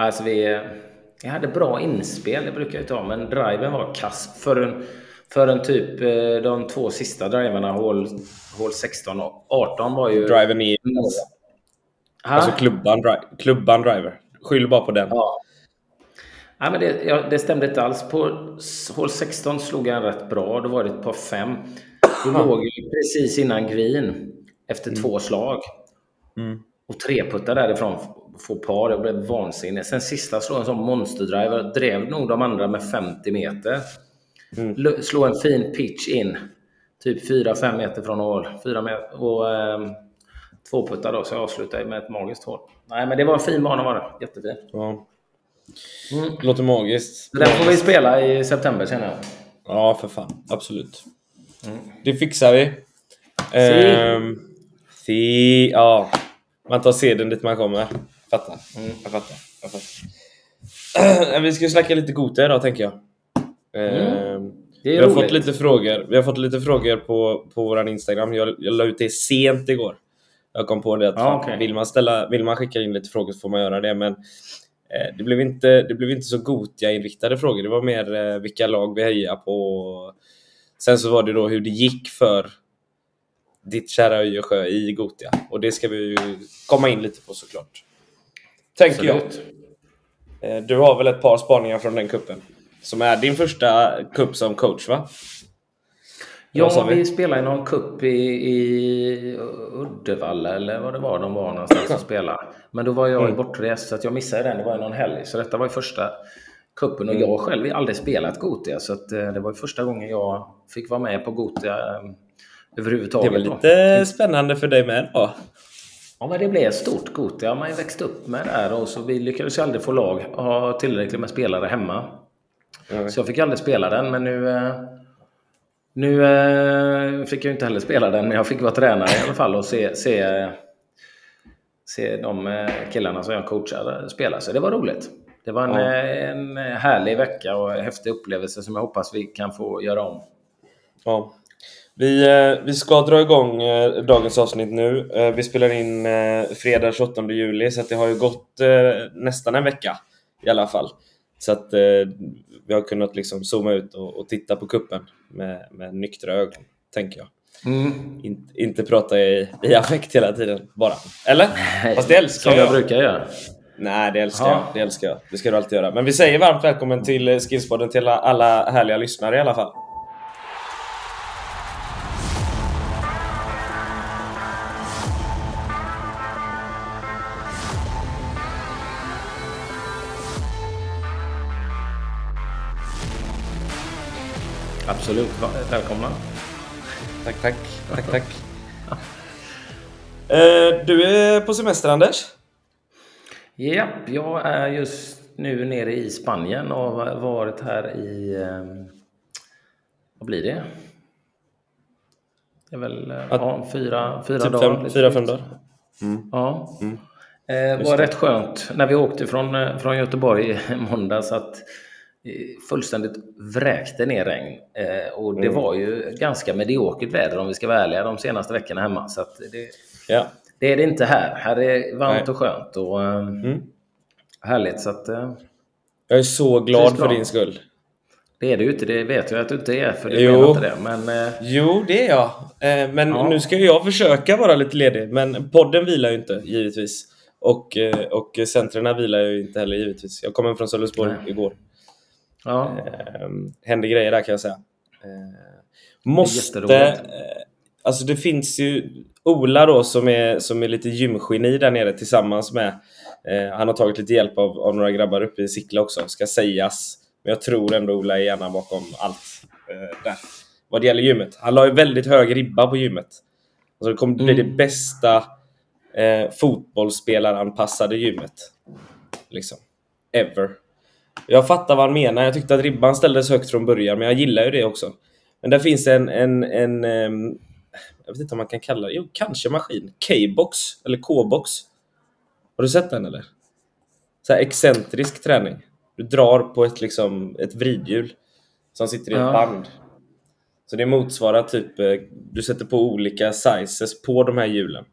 Alltså vi, vi hade bra inspel, det brukar jag ha, men driven var kass för en, för en typ eh, de två sista driverna, hål, hål 16 och 18 var ju... Driven i... Ha? Alltså klubban, dri- klubban driver. Skyll bara på den. Ja. Nej, men det, ja, det stämde inte alls. På hål 16 slog han rätt bra. Då var det ett par fem. Då låg ju precis innan green efter två slag. Mm. Och treputtar därifrån få par. Jag blev vansinnig. Sen sista slog en sån monsterdrive. Drev nog de andra med 50 meter. Mm. Slå en fin pitch in. Typ 4-5 meter från hål. 4 meter. Och ehm, två puttar då. Så jag avslutade med ett magiskt hål. Nej, men det var en fin bana var det. Jättefin. Ja. Mm. Det låter magiskt. Den får vi spela i september känner jag. Ja, för fan. Absolut. Mm. Det fixar vi. Ehm, si, ja. Man tar seden dit man kommer. Fattar. Mm. Jag fattar. Jag fattar. vi ska snacka lite Gothia idag, tänker jag. Det vi har roligt. fått lite frågor. Vi har fått lite frågor på, på vår Instagram. Jag, jag la ut det sent igår. Jag kom på det att fan, okej. vill, man ställa, vill man skicka in lite frågor så får man göra det. Men eh, det, blev inte, det blev inte så Gothia-inriktade frågor. Det var mer eh, vilka lag vi hejar på. Sen så var det då hur det gick för ditt kära Öjersjö i Gothia. Och det ska vi ju komma in lite på såklart. Tänker jag. Eh, Du har väl ett par spaningar från den kuppen? Som är din första kupp som coach va? Ja, vi? vi spelade i någon cup i, i Uddevalla eller vad det var de var någonstans och spelade. Men då var jag Mm. bortrest så att jag missade den. Det var ju någon helg. Så detta var ju första kuppen och Mm. jag själv har aldrig spelat Gotia så att eh, det var ju första gången jag fick vara med på Gotia eh, Det överhuvudtaget. var då. lite spännande för dig med då. Ja, men det blev stort Gotia. Man har ju växt upp med det här och så vi lyckades ju aldrig få lag, ha tillräckligt med spelare hemma. Så jag fick aldrig spela den, men nu... eh, Nu eh, fick jag inte heller spela den, men jag fick vara tränare i alla fall och se, se, se de eh, killarna som jag coachar spela. Så det var roligt. Det var en, Ja. eh, en härlig vecka och en häftig upplevelse som jag hoppas vi kan få göra om. Ja. Vi, eh, vi ska dra igång eh, dagens avsnitt nu. Eh, vi spelar in fredag 28 juli så det har ju gått nästan en vecka i alla fall. Så att vi har kunnat liksom zooma ut och, och titta på kuppen med, med nyktra ögon, tänker jag. In, inte prata i, i affekt hela tiden bara. Eller? Fast det älskar Som jag jag. brukar göra. Nej, det älskar Ja. jag. Det älskar jag. Det ska du alltid göra. Men vi säger varmt välkommen till Skillspodden till alla, alla härliga lyssnare i alla fall. Absolut. Välkomna. Tack, tack. Tack, tack. Eh, du är på semester, Anders? Japp, jag är just nu nere i Spanien och har varit här i... Eh, vad blir det? Det är väl eh, ja, fyra, fyra Typ dagar. fem, fyra, fem dagar? Ja. Mm. Eh, Det var rätt skönt när vi åkte från, eh, från Göteborg i måndags att fullständigt vräkte ner regn. Eh, Och det Mm. var ju ganska mediokert väder om vi ska vara ärliga de senaste veckorna hemma. Så det, Ja. det är det inte här. Här är varmt Nej. och skönt och eh, Mm. härligt. Så att, eh, Jag är så glad för din skull. det är det ju inte, det vet jag att du inte är. För du Jo. inte det. Men Jo, det är jag. Men Ja. nu ska jag försöka vara lite ledig. Men podden vilar ju inte, givetvis. Och, och centrerna vilar ju inte heller, givetvis. Jag kom hem från Sölvesborg igår. Ja, Eh, hände grejer där kan jag säga. Eh, måste... Eh, alltså det finns ju Ola då som är, som är lite gymgeni där nere tillsammans med eh, Han har tagit lite hjälp av, av några grabbar uppe i Sickla också, ska sägas. Men jag tror ändå Ola är gärna bakom allt eh, där. Vad det gäller gymmet. Han la ju väldigt hög ribba på gymmet. Alltså det kommer bli Mm. det bästa eh, fotbollsspelaranpassade gymmet. Liksom. Ever. Jag fattar vad han menar. Jag tyckte att ribban ställdes högt från början, men jag gillar ju det också. Men där finns en, en, en ehm, jag vet inte om man kan kalla det, jo kanske maskin. K-box, eller K-box. Har du sett den eller? Så här excentrisk träning. Du drar på ett, liksom, ett vridhjul som sitter i ett Ja. band. Så det motsvarar typ, eh, du sätter på olika sizes på de här hjulen.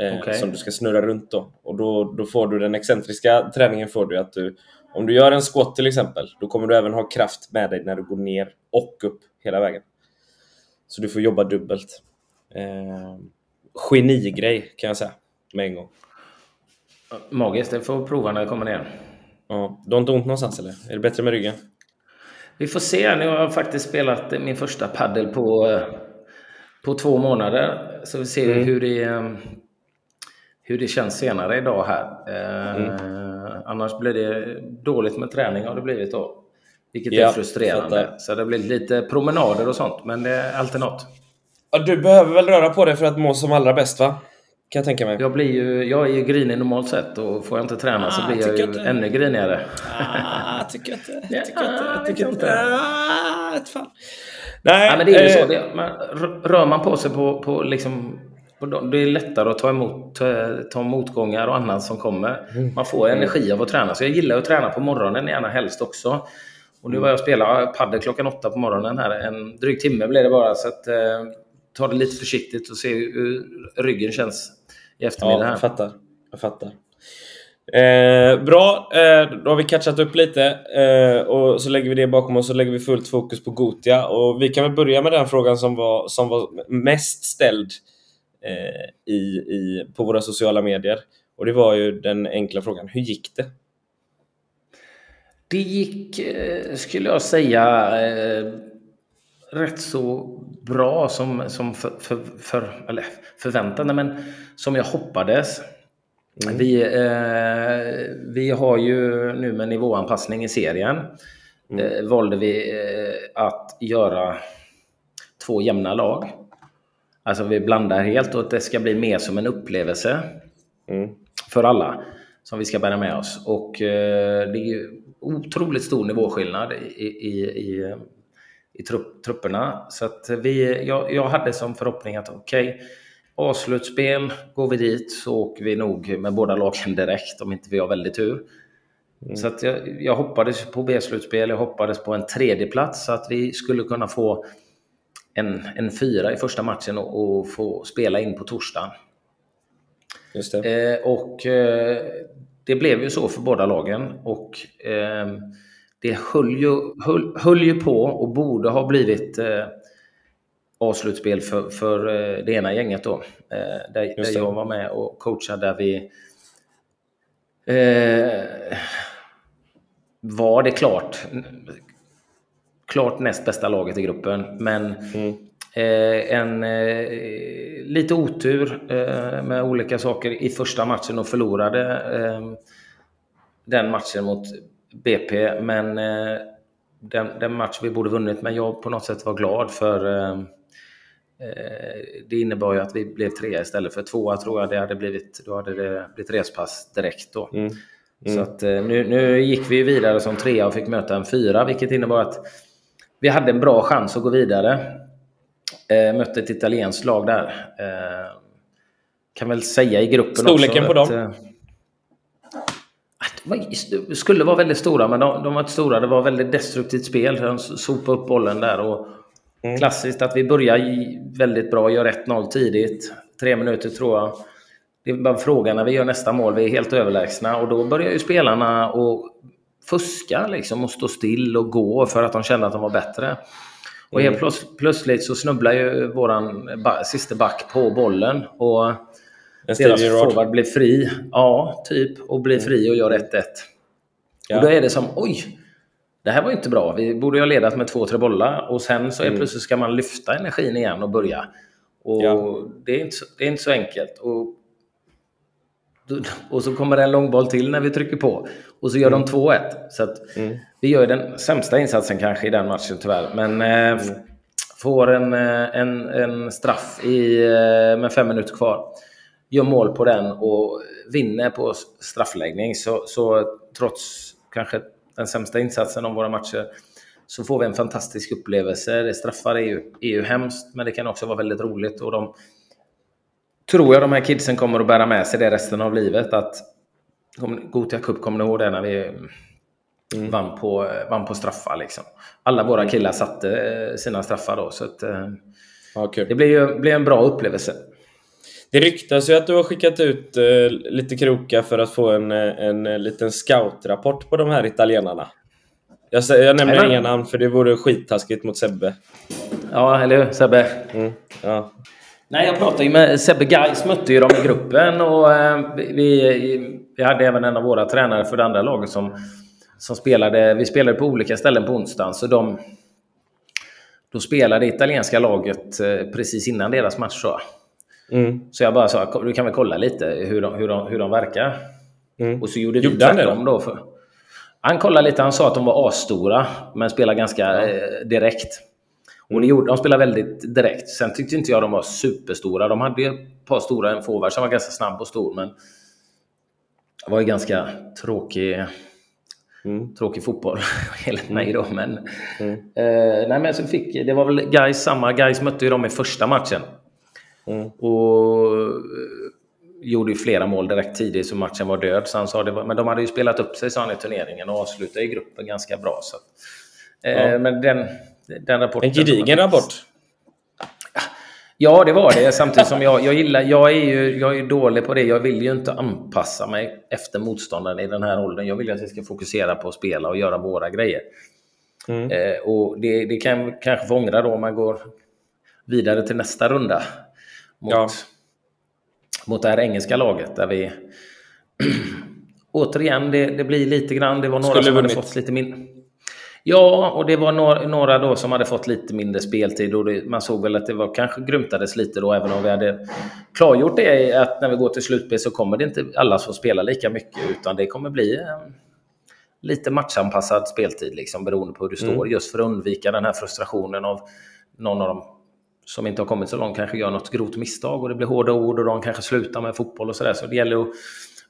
Eh, okay. Som du ska snurra runt då. Och då, då får du den excentriska träningen får du att du om du gör en squat till exempel, då kommer du även ha kraft med dig när du går ner och upp hela vägen. Så du får jobba dubbelt. Eh, genigrej kan jag säga med en gång. Magiskt, det får prova när det kommer ner. Ja, du har inte ont någonstans eller? Är det bättre med ryggen? Vi får se. Nu har jag faktiskt spelat min första paddel på, på två månader. Så vi ser mm. hur, det, hur det känns senare idag här. Mm. Eh, annars blir det dåligt med träning har det blivit då. Vilket ja, är frustrerande. Så det blir lite promenader och sånt. Men det är alltid något. Ja, du behöver väl röra på dig för att må som allra bäst va? Kan jag tänka mig. Jag, blir ju, jag är ju grinig normalt sett och får jag inte träna ah, så blir jag ju inte. ännu grinigare. Ah, tycker jag inte. Tycker jag inte. Tycker inte. Ah, fan. Nej, ja, men det är ju eh, så. Det, man, rör man på sig på, på liksom det är lättare att ta emot ta, motgångar och annat som kommer. Mm. Man får energi av att träna. Så jag gillar att träna på morgonen, gärna helst också. Och nu var jag och spelade padel klockan åtta på morgonen här. En dryg timme blev det bara. Så att, eh, ta det lite försiktigt och se hur ryggen känns i eftermiddag. Ja, jag fattar. Jag fattar. Eh, bra, eh, då har vi catchat upp lite eh, och så lägger vi det bakom oss och lägger vi fullt fokus på Gotia. Och vi kan väl börja med den frågan som var, som var mest ställd i, i, på våra sociala medier. Och det var ju den enkla frågan, hur gick det? Det gick, eh, skulle jag säga, eh, rätt så bra som, som för, för, för, eller förväntade, men som jag hoppades. Mm. Vi, eh, vi har ju nu med nivåanpassning i serien mm. eh, valde vi eh, att göra två jämna lag. Alltså vi blandar helt och att det ska bli mer som en upplevelse mm. för alla som vi ska bära med oss. Och eh, det är ju otroligt stor nivåskillnad i, i, i, i trupp, trupperna. Så att vi, jag, jag hade som förhoppning att okej, okay, A-slutspel, går vi dit så åker vi nog med båda lagen direkt om inte vi har väldigt tur. Mm. Så att jag, jag hoppades på B-slutspel, jag hoppades på en tredje plats så att vi skulle kunna få en, en fyra i första matchen och, och få spela in på torsdagen. Just det. Eh, och eh, det blev ju så för båda lagen och eh, det höll ju, höll, höll ju på och borde ha blivit eh, avslutspel för, för eh, det ena gänget då. Eh, där, där jag var med och coachade där vi eh, var det klart klart näst bästa laget i gruppen. Men mm. eh, en eh, lite otur eh, med olika saker i första matchen och förlorade eh, den matchen mot BP. Men eh, den, den, match vi borde vunnit, men jag på något sätt var glad för eh, det innebar ju att vi blev trea istället för tvåa tror jag det hade blivit. Då hade det blivit respass direkt då. Mm. Mm. Så att, nu, nu gick vi vidare som trea och fick möta en fyra, vilket innebar att vi hade en bra chans att gå vidare. Eh, mötte ett italienskt lag där. Eh, kan väl säga i gruppen Storleken också på att, dem? Eh, det skulle vara väldigt stora, men de, de var inte stora. Det var väldigt destruktivt spel. De sopade upp bollen där. Och mm. Klassiskt att vi börjar väldigt bra, gör 1-0 tidigt. Tre minuter tror jag. Det är bara frågan när vi gör nästa mål. Vi är helt överlägsna och då börjar ju spelarna och fuska liksom och stå still och gå för att de kände att de var bättre. Och helt mm. plötsligt så snubblar ju våran sista back på bollen och deras forward blir fri. Ja, typ. Och blir fri och gör 1-1. Ja. Och då är det som, oj! Det här var inte bra. Vi borde ha ledat med två, tre bollar. Och sen så är mm. plötsligt ska man lyfta energin igen och börja. Och ja. det, är inte så, det är inte så enkelt. Och och så kommer det en långboll till när vi trycker på. Och så gör mm. de 2-1. Så mm. vi gör den sämsta insatsen kanske i den matchen tyvärr. Men eh, mm. får en, eh, en, en straff i, eh, med fem minuter kvar. Gör mål på den och vinner på straffläggning. Så, så trots kanske den sämsta insatsen av våra matcher så får vi en fantastisk upplevelse. straffar är ju, är ju hemskt, men det kan också vara väldigt roligt. Och de, tror jag de här kidsen kommer att bära med sig det resten av livet. Att Gotia Cup, kommer ni ihåg det när vi mm. vann, på, vann på straffar? Liksom. Alla våra killar satte eh, sina straffar då. Så att, eh, ja, det blev ju blev en bra upplevelse. Det ryktas ju att du har skickat ut uh, lite krokar för att få en, en, en liten scoutrapport på de här italienarna. Jag, jag nämner inga namn för det vore skittaskigt mot Sebbe. Ja, eller hur Sebbe? Mm, ja. Nej, jag pratade ju med Sebbe Gais, mötte ju dem i gruppen och eh, vi, vi hade även en av våra tränare för det andra laget som, som spelade. Vi spelade på olika ställen på onsdagen, så de, då spelade italienska laget eh, precis innan deras match. Så. Mm. så jag bara sa, du kan väl kolla lite hur de, hur de, hur de verkar. Mm. Och så gjorde vi tvärtom då. För, han kollade lite, han sa att de var asstora, men spelade ganska ja. eh, direkt. Och det gjorde, de spelade väldigt direkt. Sen tyckte inte jag de var superstora. De hade ett par stora, en forward som var ganska snabb och stor, men det var ju ganska tråkig, mm. tråkig fotboll enligt mig då. Men, mm. eh, nej, men så fick, det var väl guys samma. Guys mötte ju dem i första matchen. Mm. Och eh, gjorde ju flera mål direkt tidigt så matchen var död. Så han sa det var, men de hade ju spelat upp sig sa han i turneringen och avslutade i gruppen ganska bra. Så, eh, ja. Men den, den rapporten... En gedigen rapport. Ja, det var det. Samtidigt som jag, jag gillar... Jag är ju jag är dålig på det. Jag vill ju inte anpassa mig efter motståndaren i den här åldern. Jag vill att vi ska fokusera på att spela och göra våra grejer. Mm. Eh, och det, det kan kanske få ångra då om man går vidare till nästa runda. Mot, ja. mot det här engelska laget där vi... återigen, det, det, blir lite grann... Det var några Skulle som hade fått lite mindre... Ja, och det var några, några då som hade fått lite mindre speltid och det, man såg väl att det var kanske grymtades lite då även om vi hade klargjort det att när vi går till slutspel så kommer det inte alla få spela lika mycket utan det kommer bli eh, lite matchanpassad speltid liksom beroende på hur du mm. står just för att undvika den här frustrationen av någon av dem som inte har kommit så långt kanske gör något grovt misstag och det blir hårda ord och de kanske slutar med fotboll och sådär. Så det gäller att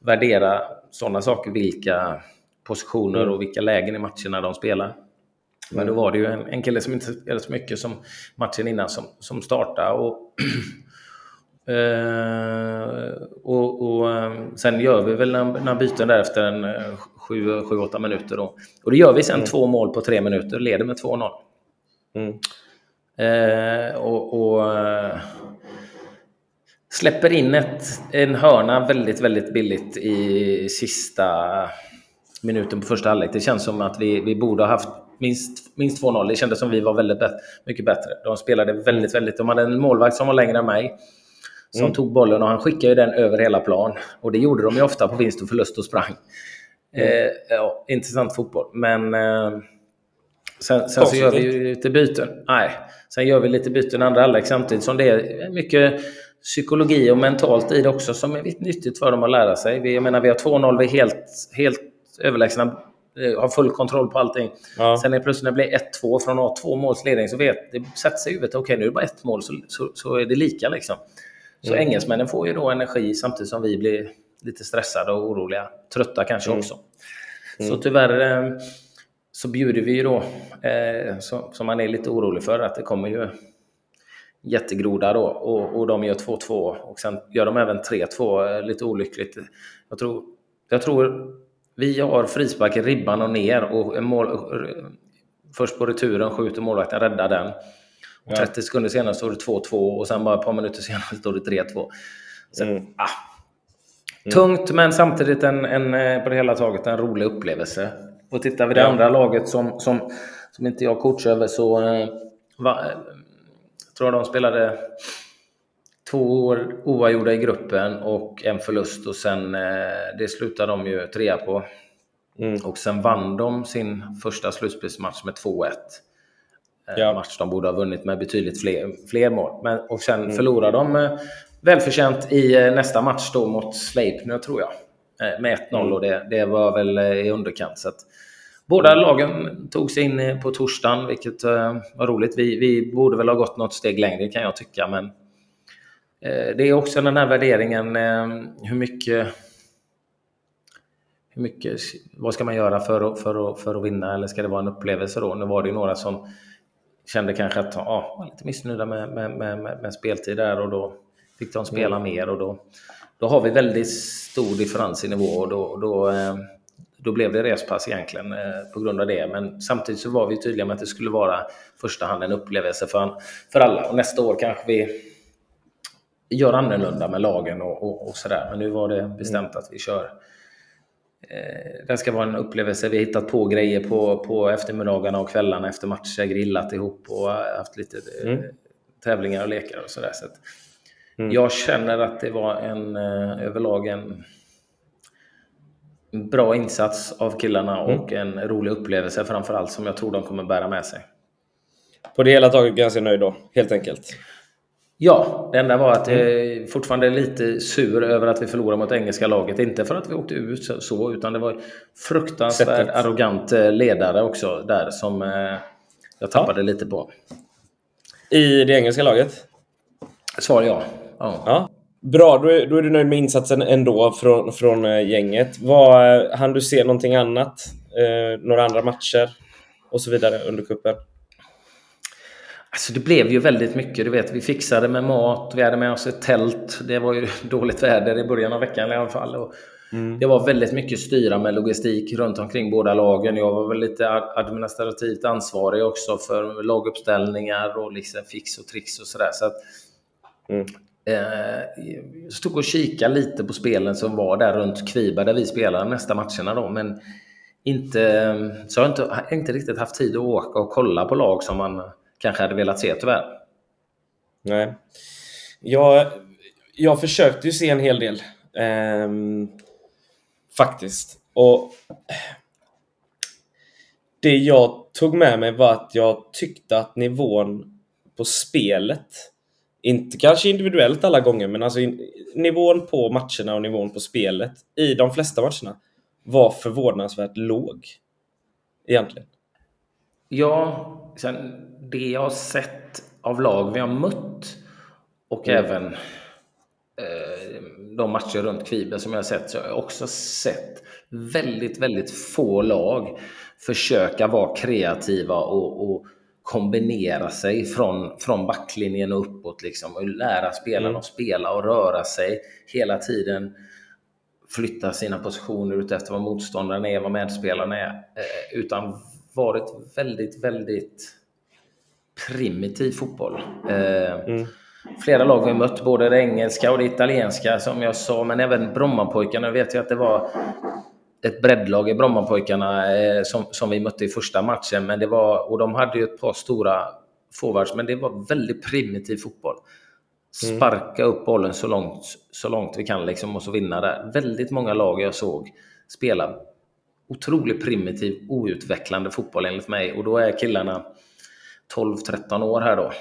värdera sådana saker, vilka positioner mm. och vilka lägen i matcherna de spelar. Men då var det ju en, en kille som inte spelade så mycket som matchen innan som, som startade. Och, eh, och, och, eh, sen gör vi väl några byten där efter en 7-8 eh, minuter. Då. Och det gör vi sen mm. två mål på tre minuter, leder med 2-0. Mm. Eh, och, och eh, släpper in ett, en hörna väldigt, väldigt billigt i sista minuten på första halvlek. Det känns som att vi, vi borde ha haft minst, minst 2-0. Det kändes som vi var väldigt mycket bättre. De spelade väldigt, väldigt... De hade en målvakt som var längre än mig. Som mm. tog bollen och han skickade den över hela plan. Och det gjorde de ju ofta på vinst och förlust och sprang. Mm. Eh, ja, intressant fotboll. Men eh, sen, sen så gör vi ju lite byten. Nej, sen gör vi lite byten andra halvlek samtidigt som det är mycket psykologi och mentalt i det också som är nyttigt för dem att lära sig. Vi, jag menar, vi har 2-0, vi är helt, helt överlägsna har full kontroll på allting. Ja. Sen är plötsligt när det blir 1-2 från att ha två måls ledning så vet det sätter sig i huvudet. Okej, okay, nu är det bara ett mål så, så, så är det lika liksom. Så mm. engelsmännen får ju då energi samtidigt som vi blir lite stressade och oroliga. Trötta kanske mm. också. Mm. Så tyvärr eh, så bjuder vi ju då, eh, som man är lite orolig för, att det kommer ju jättegroda då och, och de gör 2-2 och sen gör de även 3-2 eh, lite olyckligt. Jag tror, jag tror vi har frispark i ribban och ner och mål, först på returen skjuter målvakten, räddar den. Och 30 sekunder senare står det 2-2 och sen bara ett par minuter senare står det 3-2. mm. ah. Mm. Tungt men samtidigt en, en, eh, på det hela taget en rolig upplevelse. Och tittar vi det ja. andra laget som, som, som inte jag coachar över så eh, va, eh, tror jag de spelade två år oavgjorda i gruppen och en förlust och sen eh, det slutade de ju trea på. Mm. Och sen vann de sin första slutspelsmatch med 2-1. Eh, ja. Match de borde ha vunnit med betydligt fler, fler mål. Men, och sen mm. förlorade de eh, välförtjänt i nästa match då mot Sleipner tror jag. Med 1-0 mm. och det, det, var väl i underkant. Så att, Båda lagen tog sig in på torsdagen, vilket var roligt. Vi, vi borde väl ha gått något steg längre kan jag tycka, men det är också den här värderingen, eh, hur mycket, hur mycket vad ska man göra för att, för, att, för att vinna eller ska det vara en upplevelse då? Nu var det några som kände kanske att ja, var lite missnöjda med, med, med, med speltid där och då fick de spela mm. mer och då, då har vi väldigt stor differens i nivå och då, då, eh, då blev det respass egentligen på grund av det. Men samtidigt så var vi tydliga med att det skulle vara första hand en upplevelse för, för alla och nästa år kanske vi gör annorlunda med lagen och, och, och sådär. Men nu var det bestämt att vi kör. Eh, det ska vara en upplevelse. Vi har hittat på grejer på, på eftermiddagarna och kvällarna efter matcher, grillat ihop och haft lite eh, mm. tävlingar och lekar och sådär. Så mm. Jag känner att det var en eh, överlag en bra insats av killarna mm. och en rolig upplevelse framförallt som jag tror de kommer bära med sig. På det hela taget ganska nöjd då, helt enkelt? Ja, det enda var att jag mm. fortfarande är lite sur över att vi förlorade mot engelska laget. Inte för att vi åkte ut så, utan det var fruktansvärt arrogant eh, ledare också där som eh, jag tappade ja. lite på. I det engelska laget? Svar ja. ja. ja. Bra, då är, då är du nöjd med insatsen ändå från, från gänget. Vad, äh, han du se någonting annat? Äh, några andra matcher och så vidare under kuppen? Alltså det blev ju väldigt mycket. Du vet, vi fixade med mat, vi hade med oss ett tält. Det var ju dåligt väder i början av veckan i alla fall. Och mm. Det var väldigt mycket styra med logistik runt omkring båda lagen. Jag var väl lite administrativt ansvarig också för laguppställningar och liksom fix och tricks och sådär. Så att, mm. eh, jag stod och kikade lite på spelen som var där runt Kviberg där vi spelade nästa matcherna då. Men inte, så jag har inte, inte riktigt haft tid att åka och kolla på lag som man kanske hade velat se tyvärr. Nej. Jag, jag försökte ju se en hel del. Ehm, faktiskt. Och det jag tog med mig var att jag tyckte att nivån på spelet, inte kanske individuellt alla gånger, men alltså nivån på matcherna och nivån på spelet i de flesta matcherna var förvånansvärt låg. Egentligen. Ja, sen det jag har sett av lag vi har mött och mm. även eh, de matcher runt Kviberg som jag har sett så har jag också sett väldigt, väldigt få lag försöka vara kreativa och, och kombinera sig från, från backlinjen och uppåt liksom och lära spelarna mm. att spela och röra sig hela tiden flytta sina positioner utefter vad motståndaren är, vad medspelarna är. Eh, utan varit väldigt, väldigt primitiv fotboll. Eh, mm. Flera lag vi mött, både det engelska och det italienska som jag sa, men även Brommapojkarna vet jag att det var ett breddlag i Brommapojkarna eh, som, som vi mötte i första matchen. Men det var, och de hade ju ett par stora forwards, men det var väldigt primitiv fotboll. Mm. Sparka mm. upp bollen så långt, så långt vi kan liksom och så vinna där. Väldigt många lag jag såg spela otroligt primitiv, outvecklande fotboll enligt mig. Och då är killarna 12-13 år här då.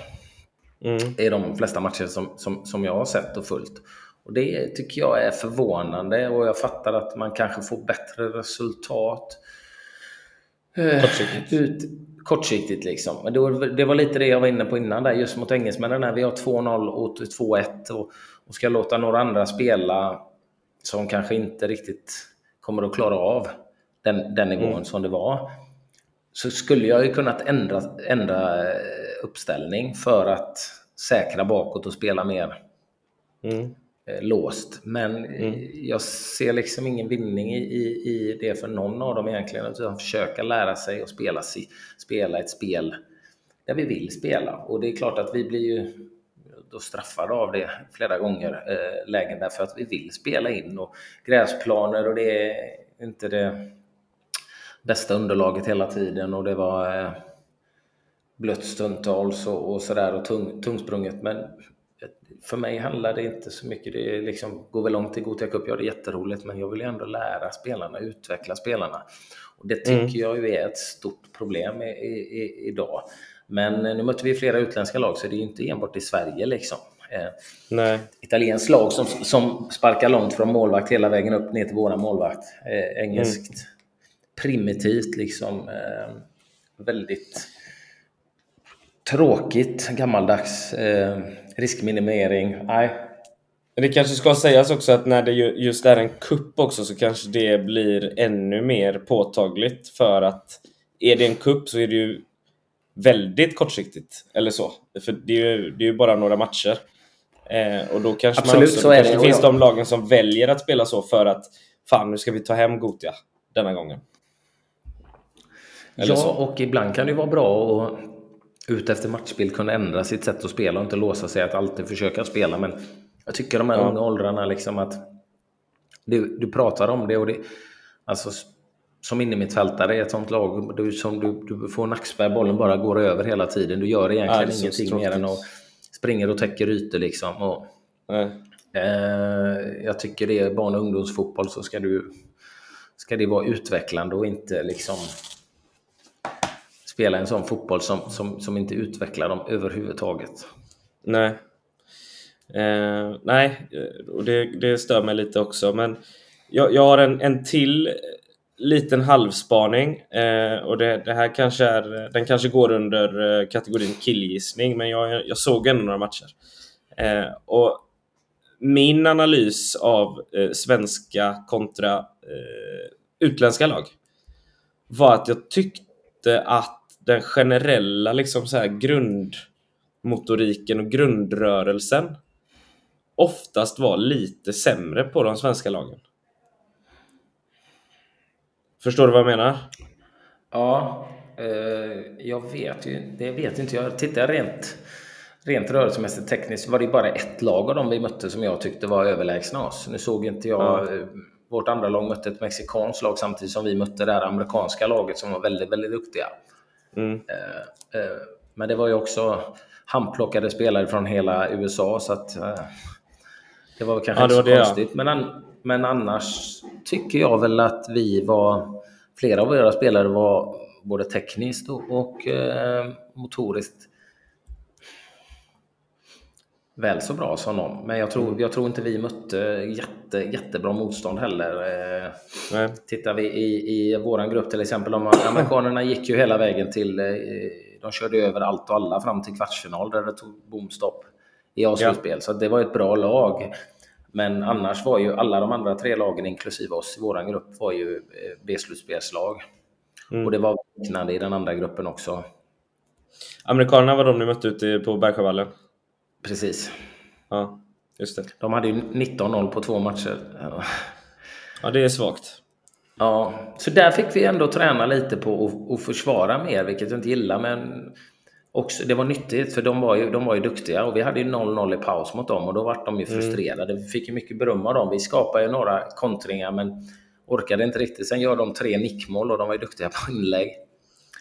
Mm. Det är de flesta matcher som, som, som jag har sett och följt. Och det tycker jag är förvånande och jag fattar att man kanske får bättre resultat. Eh, kortsiktigt. Ut, kortsiktigt liksom. Men det var, det var lite det jag var inne på innan där, just mot engelsmännen. Vi har 2-0 och 2-1 och, och ska låta några andra spela som kanske inte riktigt kommer att klara av den, den nivån mm. som det var så skulle jag ju kunnat ändra, ändra eh, uppställning för att säkra bakåt och spela mer mm. Eh, låst. Men mm. jag ser liksom ingen vinning i, i, i, det för någon av dem egentligen. Utan försöka lära sig att spela, spela ett spel där vi vill spela. Och det är klart att vi blir ju då straffade av det flera gånger, eh, lägen därför att vi vill spela in och gräsplaner och det är inte det bästa underlaget hela tiden och det var eh, blött stundtals och, och sådär och tung, tungsprunget. Men för mig handlar det inte så mycket. Det liksom, går väl långt i Gothia Cup, ja det är jätteroligt, men jag vill ju ändå lära spelarna, utveckla spelarna. Och det tycker mm. jag ju är ett stort problem i, i, idag. Men nu möter vi flera utländska lag, så det är ju inte enbart i Sverige liksom. Eh. Italienskt lag som, som sparkar långt från målvakt hela vägen upp ner till våra målvakt. Eh, engelskt. Primitivt liksom. Eh, väldigt tråkigt, gammaldags. Eh, riskminimering. Nej. Det kanske ska sägas också att när det just är en kupp också så kanske det blir ännu mer påtagligt för att är det en kupp så är det ju väldigt kortsiktigt. Eller så. För det är ju, det är ju bara några matcher. Eh, och då kanske Absolut, man också, så är det. finns de lagen som väljer att spela så för att fan nu ska vi ta hem Gotia denna gången. Eller ja, så. och ibland kan det vara bra att ut efter matchbild kunna ändra sitt sätt att spela och inte låsa sig att alltid försöka spela. Men Jag tycker de här ja. unga åldrarna, liksom att du, du pratar om det och det, alltså som innermittfältare i ett sånt lag, du, som du, du får nackspärr, bollen bara går över hela tiden. Du gör egentligen ja, ingenting mer än att springa och täcka ytor liksom. Och, eh, jag tycker det är barn och ungdomsfotboll så ska du ska det vara utvecklande och inte liksom spela en sån fotboll som, som, som inte utvecklar dem överhuvudtaget. Nej. Eh, nej, och det, det stör mig lite också. Men jag, jag har en, en till liten halvspaning eh, och det, det, här kanske är, den kanske går under eh, kategorin killgissning men jag, jag såg ändå några matcher. Eh, och min analys av eh, svenska kontra eh, utländska lag var att jag tyckte att den generella liksom så här grundmotoriken och grundrörelsen oftast var lite sämre på de svenska lagen. Förstår du vad jag menar? Ja, eh, jag vet ju. Det vet inte jag. Tittar rent, rent rörelsemässigt tekniskt var det bara ett lag av dem vi mötte som jag tyckte var överlägsna oss. Nu såg inte jag ja. Eh, vårt andra lag mötte ett mexikanskt lag samtidigt som vi mötte det här amerikanska laget som var väldigt, väldigt duktiga. Mm. Eh, eh, men det var ju också handplockade spelare från hela USA så att eh, det var kanske ja, inte så det, konstigt. Ja. Men, men annars tycker jag väl att vi var, flera av våra spelare var både tekniskt och, och eh, motoriskt väl så bra som dem. Men jag tror, mm. jag tror inte vi mötte jätte, jättebra motstånd heller. Eh, Nej. Tittar vi i, i vår grupp till exempel, de amerikanerna gick ju hela vägen till, eh, de körde över allt och alla fram till kvartsfinal där det tog bomstopp i A-slutspel. Ja. Så det var ett bra lag. Men annars var ju alla de andra tre lagen, inklusive oss i vår grupp, var ju eh, B-slutspelslag. Mm. Och det var liknande i den andra gruppen också. Amerikanerna var de ni mötte ute på Bergsjövallen? Precis. Ja, just det. De hade ju 19-0 på två matcher. Ja, det är svagt. Ja, så där fick vi ändå träna lite på att, försvara mer, vilket jag inte gillar. Men också, det var nyttigt, för de var, ju, de var ju duktiga och vi hade ju 0-0 i paus mot dem och då var de ju mm. frustrerade. Mm. Vi fick ju mycket beröm av dem. Vi skapade ju några kontringar men orkade inte riktigt. Sen gör de tre nickmål och de var ju duktiga på inlägg.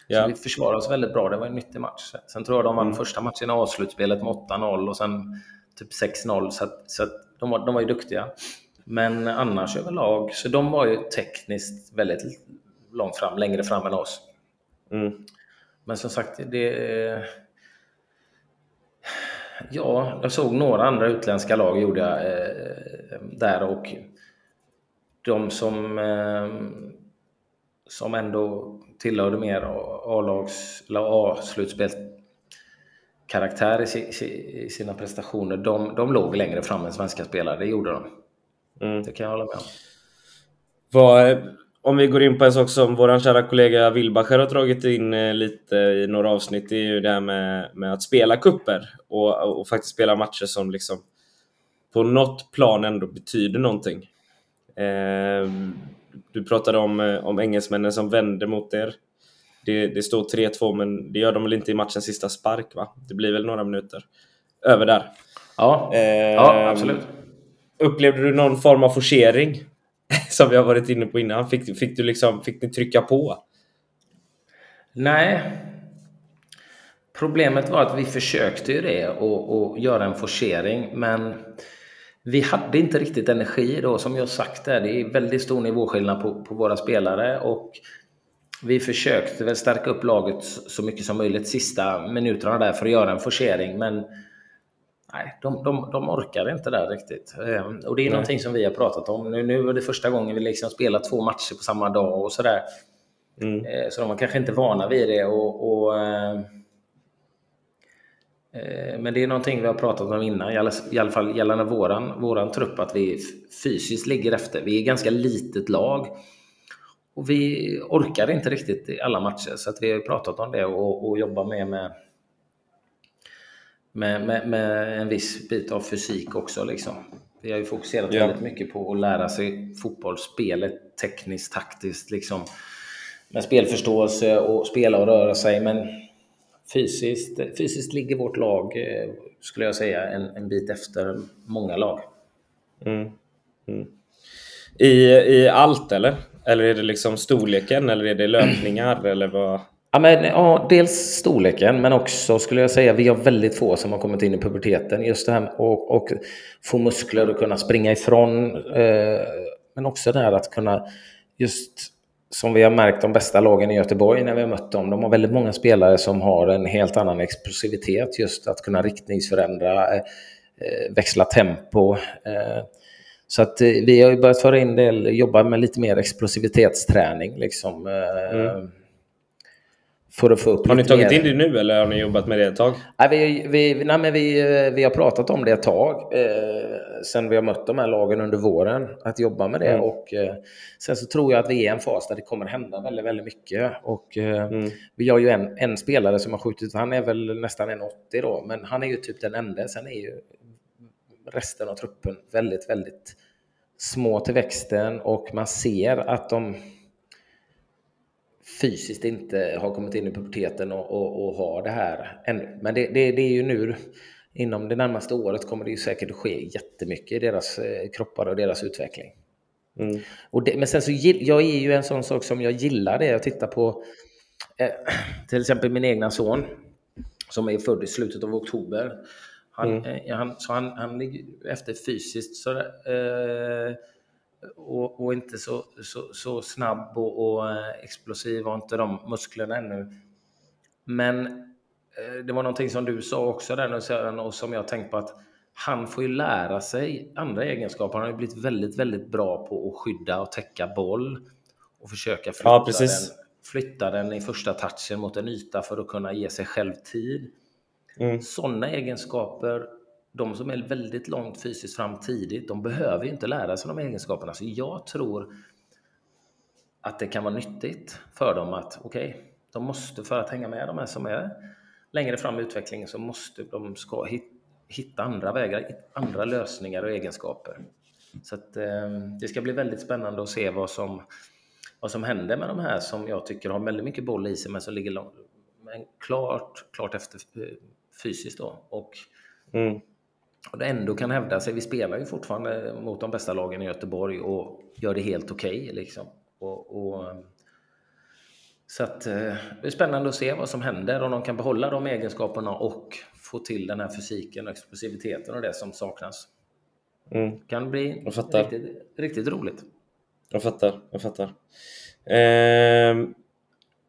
Ja. Så vi försvarade oss väldigt bra. Det var en nyttig match. Sen tror jag de vann mm. första matchen i avslutspelet med 8-0 och sen typ 6-0. Så, att, så att de, var, de var ju duktiga. Men annars överlag, så de var ju tekniskt väldigt långt fram, längre fram än oss. Mm. Men som sagt, det... Ja, jag såg några andra utländska lag gjorde jag eh, där och de som, eh, som ändå tillhörde mer A-lags eller A-slutspelskaraktär i, i, sina prestationer, de, de låg längre fram än svenska spelare. Det gjorde de. Mm. Det kan jag hålla med om. Vad, om vi går in på en sak som vår kära kollega Wilbacher har dragit in eh, lite i några avsnitt, det är ju det här med, med att spela kupper och, och faktiskt spela matcher som liksom på något plan ändå betyder någonting. Eh, du pratade om, eh, om engelsmännen som vände mot er. Det, det står 3-2, men det gör de väl inte i matchens sista spark, va? Det blir väl några minuter över där. Ja, eh, ja absolut. Upplevde du någon form av forcering? som vi har varit inne på innan. Fick, fick, du liksom, fick ni trycka på? Nej. Problemet var att vi försökte ju det och, och göra en forcering, men vi hade inte riktigt energi då, som jag sagt där. Det är väldigt stor nivåskillnad på, på våra spelare och vi försökte väl stärka upp laget så mycket som möjligt sista minuterna där för att göra en forcering, men nej, de, de, de orkar inte där riktigt. Ehm, och det är nej. någonting som vi har pratat om. Nu, nu är det första gången vi liksom spelar två matcher på samma dag och sådär. Mm. Ehm, så de var kanske inte vana vid det. och, och ehm, Eh, men det är någonting vi har pratat om innan, i alla fall gällande våran, våran trupp, att vi fysiskt ligger efter. Vi är ett ganska litet lag och vi orkar inte riktigt i alla matcher, så att vi har pratat om det och, och jobbar med, med, med, med, en viss bit av fysik också. Liksom. Vi har ju fokuserat ja. väldigt mycket på att lära sig fotbollsspelet tekniskt, taktiskt, liksom, med spelförståelse och spela och röra sig. Men fysiskt, fysiskt ligger vårt lag, eh, skulle jag säga, en, en bit efter många lag. Mm. Mm. I, I allt eller? Eller är det liksom storleken eller är det löpningar eller vad? Ja, men, ja, dels storleken men också skulle jag säga vi har väldigt få som har kommit in i puberteten. Just det här och, och få muskler och kunna springa ifrån. Eh, men också det här att kunna just som vi har märkt de bästa lagen i Göteborg när vi har mött dem. De har väldigt många spelare som har en helt annan explosivitet. Just att kunna riktningsförändra, eh, eh växla tempo. Eh, så att vi har ju börjat föra in del, jobba med lite mer explosivitetsträning. Liksom, mm. För att få upp har ni tagit mer... in det nu eller har ni jobbat med det ett tag? Nej, vi, vi, nej, men vi, vi har pratat om det ett tag sen vi har mött de här lagen under våren. Att jobba med det. Mm. Och, eh, sen så tror jag att vi är i en fas där det kommer hända väldigt, väldigt mycket. Och, eh, mm. Vi har ju en, en spelare som har skjutit, han är väl nästan 1,80 då, men han är ju typ den enda. Sen är ju resten av truppen väldigt, väldigt små till växten och man ser att de fysiskt inte har kommit in i puberteten och, och, och har det här ännu. Men det, det, det, är ju nu, inom det närmaste året kommer det ju säkert att ske jättemycket i deras eh, kroppar och deras utveckling. Mm. Och det, men sen så, jag är ju en sån sak som jag gillar det, jag tittar på eh, till exempel min egna son som är född i slutet av oktober. Han, mm. eh, han, så han, han ligger efter fysiskt så, eh, och, och, inte så, så, så snabb och, och, eh, explosiv och inte de musklerna ännu. Men det var någonting som du sa också där och som jag tänkt på att han får ju lära sig andra egenskaper. Han har ju blivit väldigt, väldigt bra på att skydda och täcka boll och försöka flytta, ja, den, flytta den i första touchen mot en yta för att kunna ge sig själv tid. Mm. Sådana egenskaper, de som är väldigt långt fysiskt fram tidigt, de behöver ju inte lära sig de egenskaperna. Så jag tror att det kan vara nyttigt för dem att, okej, okay, de måste, för att hänga med de här som är längre fram i utvecklingen, så måste de ska hitta andra vägar, andra lösningar och egenskaper. Så att, eh, det ska bli väldigt spännande att se vad som, vad som händer med de här som jag tycker har väldigt mycket boll i sig men som ligger långt, men klart, klart efter eh, fysiskt då. Och, mm. och det ändå kan hävda sig. Vi spelar ju fortfarande mot de bästa lagen i Göteborg och gör det helt okej. Okay, liksom. och, och, så att, eh, det är spännande att se vad som händer, om de kan behålla de egenskaperna och få till den här fysiken och explosiviteten och det som saknas. Mm. kan bli riktigt, riktigt roligt. Jag fattar, jag fattar. Eh,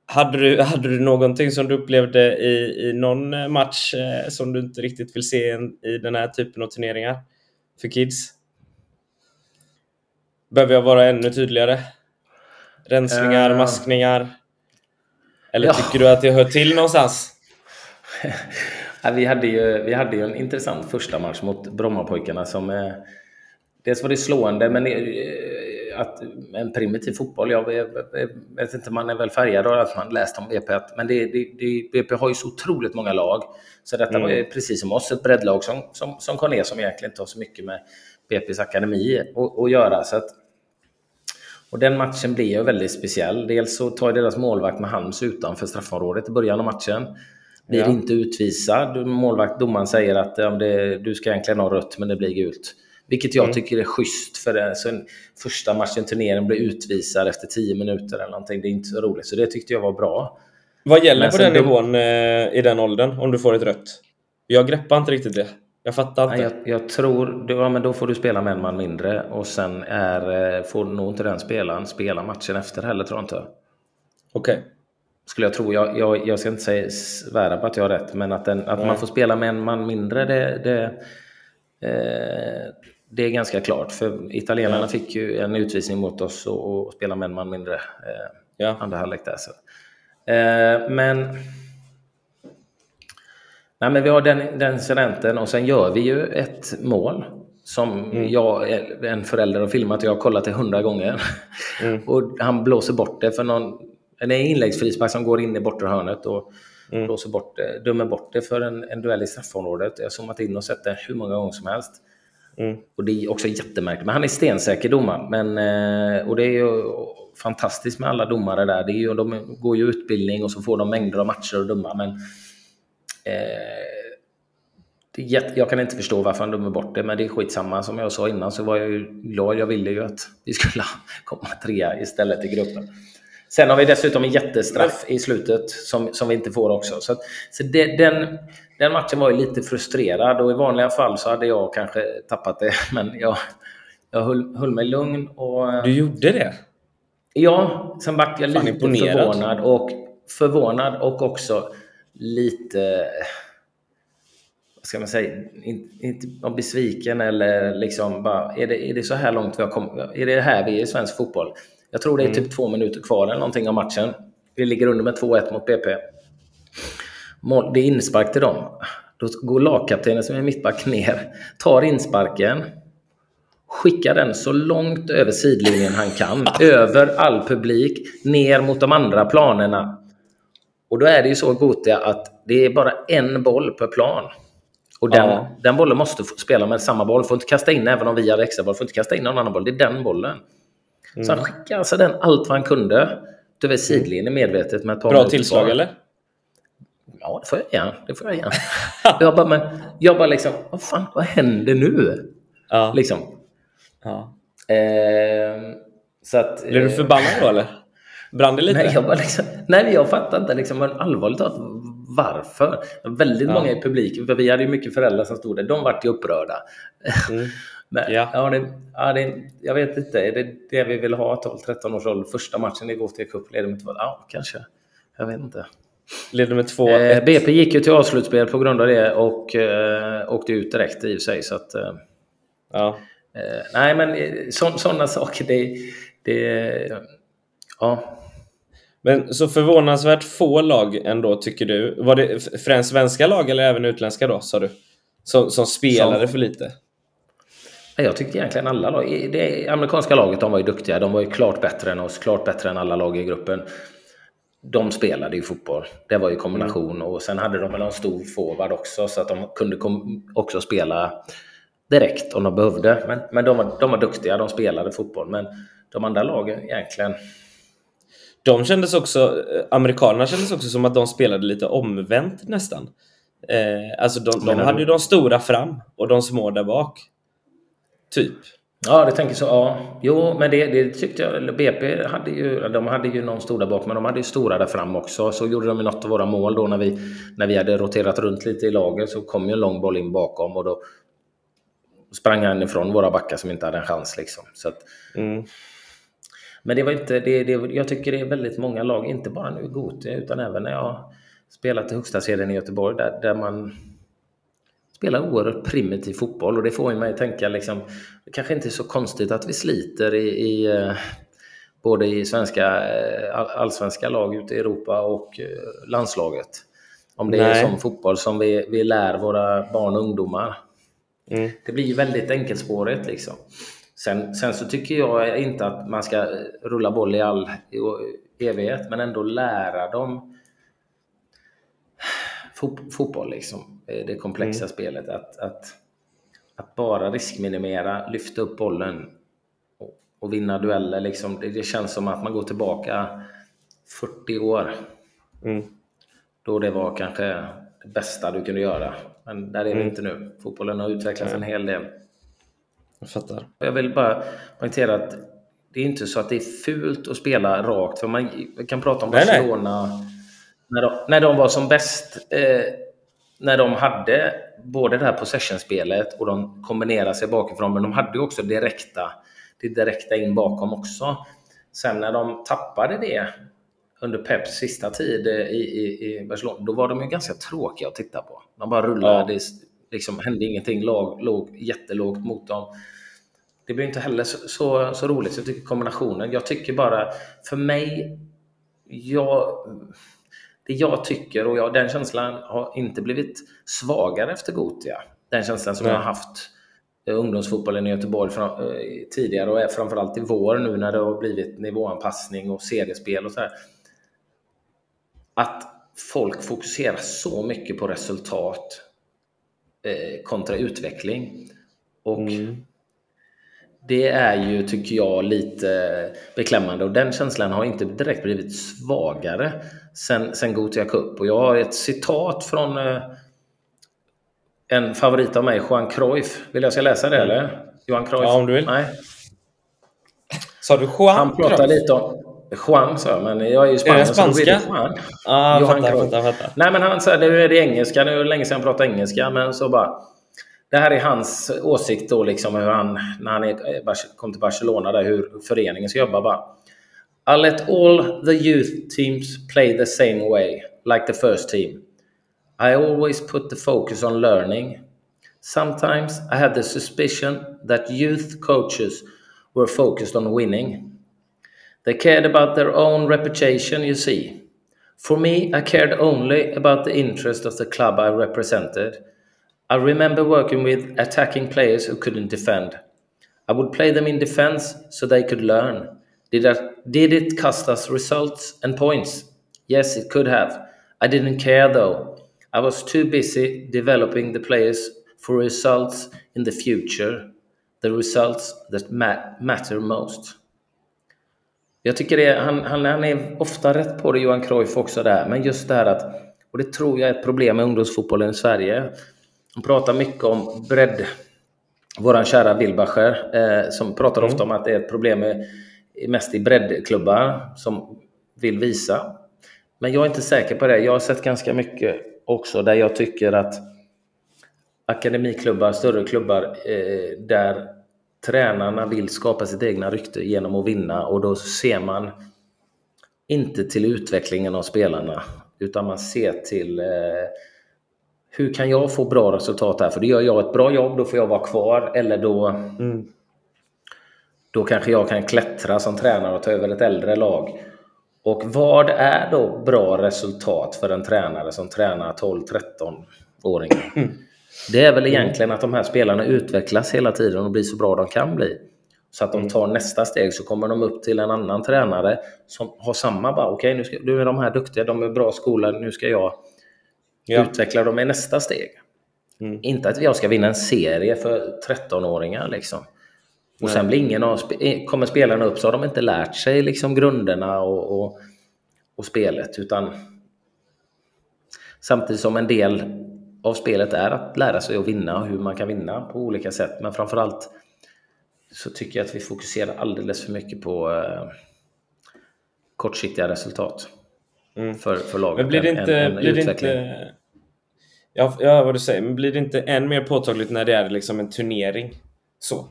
hade du, hade du någonting som du upplevde i, i någon match eh, som du inte riktigt vill se en, i den här typen av turneringar för kids? Behöver jag vara ännu tydligare? Rensningar, uh, maskningar? Eller ja. tycker du att det hör till någonstans? ja, vi, hade ju, vi hade ju en intressant första match mot Brommapojkarna som... Eh, dels var det slående, men eh, att en primitiv fotboll, jag vet inte, man är väl färgad av att man läst om BP, men det, det, det, BP har ju så otroligt många lag. Så detta mm. var ju precis som oss, ett breddlag som, som, som kom ner som egentligen inte har så mycket med BP's akademi att, göra. Så att, och den matchen blir ju väldigt speciell. Dels så tar deras målvakt med hands utanför straffområdet i början av matchen. Blir ja. inte utvisad. Målvakt, domaren säger att ja, det, du ska egentligen ha rött, men det blir gult. Vilket jag mm. tycker är schysst för det. Så första matchen turneringen blir utvisad efter 10 minuter eller någonting. Det är inte så roligt. Så det tyckte jag var bra. Vad gäller Men på den nivån eh, i den åldern om du får ett rött? Jag greppar inte riktigt det. Jag fattar inte. Jag, jag tror, ja, men då får du spela med en man mindre och sen är, eh, får nog inte den spelaren spela matchen efter heller tror jag inte. Okej. Okay. Skulle jag tro. Jag, jag, jag ska inte säga, svära på att jag har rätt, men att, den, att man får spela med en man mindre, det, det, eh, det är ganska klart, för italienarna ja. fick ju en utvisning mot oss och, och spelade med en man mindre eh, ja. andra halvlek där. Så. Eh, men, nej, men vi har den, den incidenten och sen gör vi ju ett mål som mm. jag, en förälder har filmat och jag har kollat det hundra gånger. Mm. och han blåser bort det för någon en inläggsfrispark som går in i bortre hörnet och mm. blåser bort det, dömer bort det för en, en duell i straffområdet. Jag har zoomat in och sett det hur många gånger som helst. Mm. Och det är också jättemärkligt. Men han är stensäker domare. Men, eh, och det är ju fantastiskt med alla domare där. Det är ju, de går ju utbildning och så får de mängder av matcher att döma. Men jag kan inte förstå varför han dömer bort det, men det är skitsamma. Som jag sa innan så var jag ju glad. Jag ville ju att vi skulle komma trea istället i gruppen. Sen har vi dessutom en jättestraff i slutet som, som vi inte får också. Så, så det, den, den matchen var ju lite frustrerad och i vanliga fall så hade jag kanske tappat det. Men jag, jag höll, höll mig lugn. Och, du gjorde det? Ja, sen vart jag lite förvånad. Och, förvånad och också lite vad ska man säga, inte, inte besviken eller liksom bara, är det, är det så här långt vi har kommit? Är det här vi är i svensk fotboll? Jag tror det är typ mm. två minuter kvar eller någonting av matchen. Vi ligger under med 2-1 mot BP. Det är inspark till dem. Då går lagkaptenen som är mittback ner, tar insparken, skickar den så långt över sidlinjen han kan, över all publik, ner mot de andra planerna. Och då är det ju så Gotia att det är bara en boll per plan. Och den, ja. den bollen måste spela med samma boll. Får inte kasta in, även om vi hade extra boll, får inte kasta in någon annan boll. Det är den bollen. Mm. Så han skickade alltså den allt vad han kunde över mm. sidlinjen medvetet med ett par Bra tillslag kvar. eller? Ja, det får jag igen. Det får jag igen. jag bara, men, jag bara liksom, vad fan, vad händer nu? Ja. Liksom. Ja. Eh, så att, Blev du förbannad då eller? Brann det lite? Nej, jag, bara liksom, nej, jag fattar inte. Liksom, men allvarligt talat, varför? Väldigt ja. många i publiken, för vi hade ju mycket föräldrar som stod där, de vart ju upprörda. Mm. Men, ja. Ja, det, ja, det, jag vet inte, är det det vi vill ha 12-13 års ålder? Första matchen i Gothia Cup leder med 2 Ja, kanske. Jag vet inte. Leder med 2 eh, BP gick ju till avslutspel på grund av det och eh, åkte ut direkt i och för sig. Så att, eh, ja. Eh, nej, men eh, sådana saker, det, det... Ja. Men så förvånansvärt få lag ändå, tycker du. Var det främst svenska lag eller även utländska då, sa du? Som, som spelade som, för lite? Jag tyckte egentligen alla lag. Det amerikanska laget de var ju duktiga. De var ju klart bättre än oss, klart bättre än alla lag i gruppen. De spelade ju fotboll. Det var ju kombination. Mm. Och sen hade de väl en stor forward också, så att de kunde också spela direkt om de behövde. Men, men de, var, de var duktiga, de spelade fotboll. Men de andra lagen egentligen de kändes också, eh, amerikanerna kändes också som att de spelade lite omvänt nästan. Eh, alltså de, de hade ju de stora fram och de små där bak. Typ. Ja, det tänker så. Ja. Jo, men det, det tyckte jag. BP hade ju, de hade ju någon stor där bak, men de hade ju stora där fram också. Så gjorde de ju något av våra mål då när vi, när vi hade roterat runt lite i laget så kom ju en lång boll in bakom och då sprang han ifrån våra backar som inte hade en chans liksom. Så att, mm. Men det var inte, det, det, jag tycker det är väldigt många lag, inte bara nu i Gothia utan även när jag spelat i högsta serien i Göteborg där, där man spelar oerhört primitiv fotboll och det får mig att tänka liksom, det kanske inte är så konstigt att vi sliter i, i eh, både i svenska, eh, allsvenska lag ute i Europa och eh, landslaget. Om det Nej. är som fotboll som vi, vi lär våra barn och ungdomar. Mm. Det blir ju väldigt enkelspårigt liksom. Sen, sen så tycker jag inte att man ska rulla boll i all evighet, men ändå lära dem fotboll, liksom. det komplexa mm. spelet. Att, att, att bara riskminimera, lyfta upp bollen och, och vinna dueller. Liksom. Det, det, känns som att man går tillbaka 40 år. Mm. Då det var kanske det bästa du kunde göra. Men där är mm. vi inte nu. Fotbollen har utvecklats en hel del. Jag fattar. Jag vill bara poängtera att det är inte så att det är fult att spela rakt. För man kan prata om nej, Barcelona nej. När, de, när de var som bäst. Eh, när de hade både det här possession-spelet och de kombinerade sig bakifrån. Men de hade också direkta, det direkta in bakom också. Sen när de tappade det under Peps sista tid i, i, i Barcelona, då var de ju ganska tråkiga att titta på. De bara rullade, ja. Liksom, hände ingenting, lag låg jättelågt mot dem det blir inte heller så, så, så, roligt. Så jag tycker kombinationen. Jag tycker bara, för mig, jag, det jag tycker och jag, den känslan har inte blivit svagare efter Gotia. Den känslan som Nej. jag har haft eh, ungdomsfotbollen i Göteborg från, eh, tidigare och är framförallt i vår nu när det har blivit nivåanpassning och seriespel och så här. Att folk fokuserar så mycket på resultat kontra utveckling. Och mm det är ju, tycker jag, lite beklämmande och den känslan har inte direkt blivit svagare sen, sen Gothia Cup. Och jag har ett citat från eh, en favorit av mig, Juan Cruyff. Vill jag ska läsa det eller? Johan Cruyff? Ja, om du vill. Nej. Sa du Juan Han pratar Cruyff? lite om... Juan sa jag, men jag är ju Är Spanien det så spanska? Juan. Ah, Johan fattar, fattar, fattar. Nej, men han sa nu är det engelska. Nu är det länge sedan jag pratade engelska, men så bara... Det här är hans åsikt då, liksom hur han, när han är, kom till Barcelona, där, hur föreningen ska jobba. Bara. I let all the youth teams play the same way, like the first team. I always put the focus on learning. Sometimes I had the suspicion that youth coaches were focused on winning. They cared about their own reputation, you see. For me, I cared only about the interest of the club I represented. I remember working with attacking players who couldn't defend. I would play them in defense so they could learn. Did, that, did it cost us results and points? Yes, it could have. I didn't care though. I was too busy developing the players for results in the future, the results that ma- matter most. Jag tycker det, han, han, han är ofta rätt på det, Johan Cruyff också där, men just det här att, och det tror jag är ett problem med ungdomsfotbollen i Sverige. Han pratar mycket om bredd. Våran kära Wilbacher, eh, som pratar Mm. ofta om att det är ett problem med, mest i breddklubbar som vill visa. Men jag är inte säker på det. Jag har sett ganska mycket också där jag tycker att akademiklubbar, större klubbar, eh, där tränarna vill skapa sitt egna rykte genom att vinna och då ser man inte till utvecklingen av spelarna utan man ser till eh, hur kan jag få bra resultat här? För då gör jag ett bra jobb, då får jag vara kvar eller då, Mm. då kanske jag kan klättra som tränare och ta över ett äldre lag. Och vad är då bra resultat för en tränare som tränar 12-13-åringar? Det är väl egentligen att de här spelarna utvecklas hela tiden och blir så bra de kan bli. Så att de tar nästa steg så kommer de upp till en annan tränare som har samma bara, okej nu, ska, nu är de här duktiga, de är bra skolade, nu ska jag Ja. utveckla dem i nästa steg. Mm. Inte att jag ska vinna en serie för 13-åringar liksom. Och Nej. sen blir ingen av, kommer spelarna upp så har de inte lärt sig liksom grunderna och, och, och spelet utan samtidigt som en del av spelet är att lära sig att vinna och hur man kan vinna på olika sätt. Men framförallt så tycker jag att vi fokuserar alldeles för mycket på eh, kortsiktiga resultat Mm. för, för laget. Men blir det inte... än- än blir det utveckling. inte ja, ja, vad du säger. Men blir det inte än mer påtagligt när det är liksom en turnering? Så.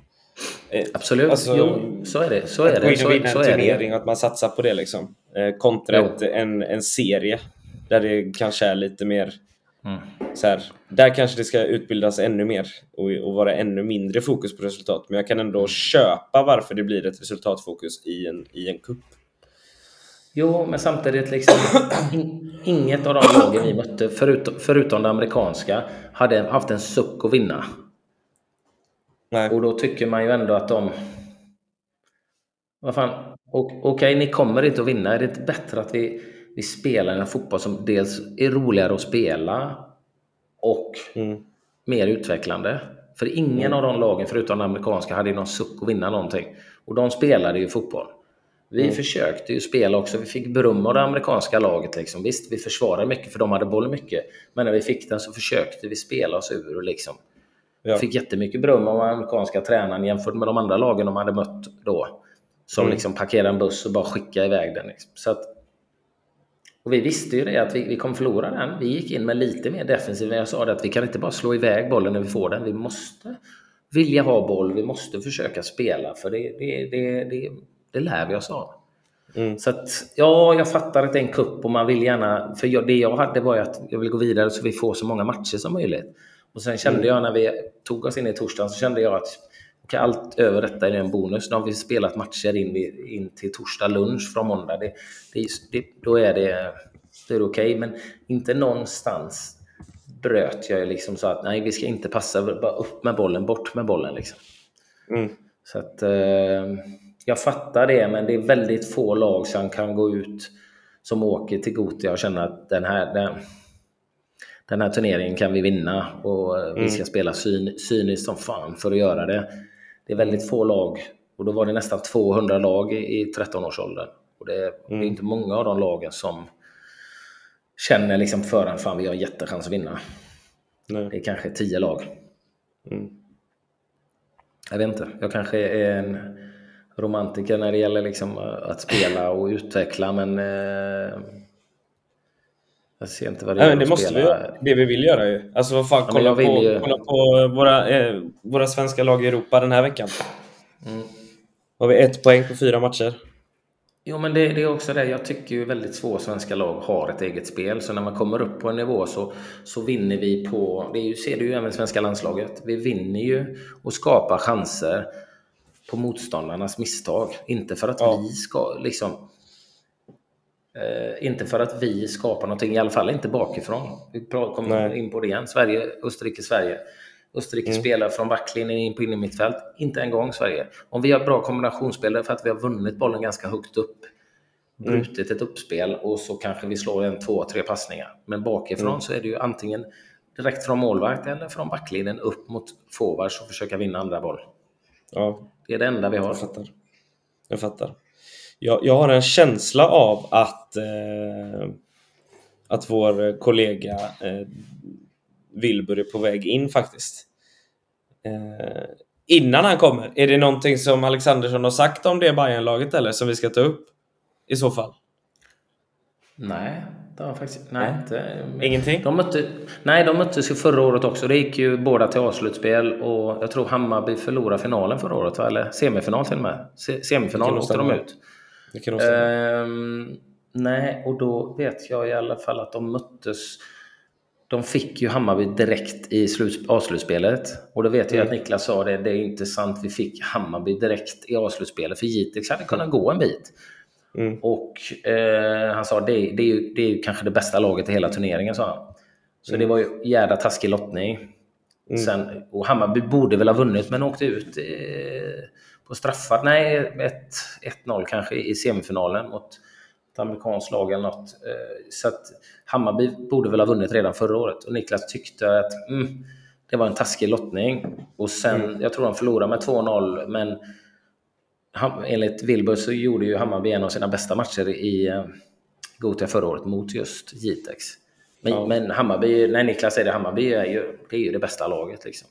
Eh, Absolut, Alltså, jo, så är det. Så är att gå det. in Så, och vinna så en är turnering det. och att man satsar på det liksom. Eh, kontra en, en serie. Där det kanske är lite mer Mm. så här, Där kanske det ska utbildas ännu mer och, och vara ännu mindre fokus på resultat. Men jag kan ändå köpa varför det blir ett resultatfokus i en, i en kupp. Jo, men samtidigt liksom in, inget av de lagen vi mötte, förutom, förutom det amerikanska, hade haft en suck att vinna. Nej. Och då tycker man ju ändå att de... Vad fan, okej, ni kommer inte att vinna. Är det inte bättre att vi, vi spelar en fotboll som dels är roligare att spela och Mm. mer utvecklande? För ingen av de lagen, förutom den amerikanska, hade ju någon suck att vinna någonting. Och de spelade ju fotboll. Vi Mm. försökte ju spela också. Vi fick beröm av det amerikanska laget. Liksom. Visst, vi försvarade mycket för de hade boll mycket. Men när vi fick den så försökte vi spela oss ur. Liksom. Ja. Fick jättemycket beröm av den amerikanska tränaren jämfört med de andra lagen de hade mött då. Som Mm. liksom parkerade en buss och bara skickade iväg den. Liksom. Så att, och vi visste ju det att vi, vi kommer förlora den. Vi gick in med lite mer defensiv. Jag sa det att vi kan inte bara slå iväg bollen när vi får den. Vi måste vilja ha boll. Vi måste försöka spela. För det, det, det, det, det lär vi oss av. Mm. Så att, ja, jag fattar att det är en kupp och man vill gärna... För jag, det jag hade var ju att jag vill gå vidare så vi får så många matcher som möjligt. Och sen kände Mm. jag när vi tog oss in i torsdagen så kände jag att okej, allt över detta är en bonus. Nu har vi spelat matcher in, in till torsdag lunch från måndag. Det, det, det, då är det, det okej. Men inte någonstans bröt jag liksom så att nej, vi ska inte passa. Bara upp med bollen, bort med bollen. Liksom. Mm. Så att, eh, jag fattar det, men det är väldigt få lag som kan gå ut som åker till Gothia och känna att den här, den, den här turneringen kan vi vinna och eh, vi Mm. ska spela syn, cyniskt som fan för att göra det. Det är väldigt få lag. Och då var det nästan 200 lag i, i 13-årsåldern. Och det, mm. det, är inte många av de lagen som känner liksom förhand, fan vi har en jättechans att vinna. Nej. Det är kanske 10 lag. Mm. Jag vet inte, jag kanske är en romantiker när det gäller liksom att spela och utveckla men eh, jag ser inte vad det är Nej, det måste spela. vi. Det vi vill göra ju. Alltså vad fan, ja, kolla, på, ju... kolla på våra, eh, våra svenska lag i Europa den här veckan. Mm. Har vi ett poäng på fyra matcher. Jo, men det, det, är också det. Jag tycker ju väldigt få svenska lag har ett eget spel. Så när man kommer upp på en nivå så, så vinner vi på... Det ju, ser du ju även svenska landslaget. Vi vinner ju och skapar chanser på motståndarnas misstag. Inte för att ja. vi ska liksom... Eh, inte för att vi skapar någonting, i alla fall inte bakifrån. Vi kommer Nej. in på det igen. Sverige, Österrike, Sverige. Österrike mm. spelar från backlinjen in på innermittfält. Inte en gång Sverige. Om vi har bra kombinationsspelare för att vi har vunnit bollen ganska högt upp, mm. brutit ett uppspel och så kanske vi slår en, två, tre passningar. Men bakifrån mm. så är det ju antingen direkt från målvakt eller från backlinjen upp mot forwards och försöka vinna andra boll. Ja. Det är det enda vi har. Jag fattar. Jag fattar. Jag, jag har en känsla av att, eh, att vår kollega eh, Wilbur är på väg in faktiskt. Eh, innan han kommer, är det någonting som Alexandersson har sagt om det Bayern-laget eller som vi ska ta upp? I så fall? Nej, det har faktiskt nej, inte. Ingenting? De mötte, nej, de möttes ju förra året också. Det gick ju båda till avslutspel och jag tror Hammarby förlorade finalen förra året, eller semifinal till och med. Semifinal åkte de ut. Ehm, nej, och då vet jag i alla fall att de möttes de fick ju Hammarby direkt i avslutspelet. Och då vet jag mm. att Niklas sa det, det är inte sant, vi fick Hammarby direkt i avslutspelet. För Jitex hade kunnat gå en bit. Mm. Och eh, han sa det, det, är ju, det är ju kanske det bästa laget i hela turneringen, sa han. Så mm. det var ju jävla taskig lottning. Mm. Sen, och Hammarby borde väl ha vunnit, men åkte ut eh, på straffar. Nej, 1-0 kanske i semifinalen mot ett amerikanskt lag eller något. Eh, så att Hammarby borde väl ha vunnit redan förra året och Niklas tyckte att mm, det var en taskig lottning. Och sen, mm. jag tror de förlorade med 2-0, men enligt Wilbur så gjorde ju Hammarby en av sina bästa matcher i eh, Gothia förra året mot just Jitex. Men, ja. men Hammarby, när Niklas säger det, Hammarby är ju det, är ju det bästa laget. Liksom.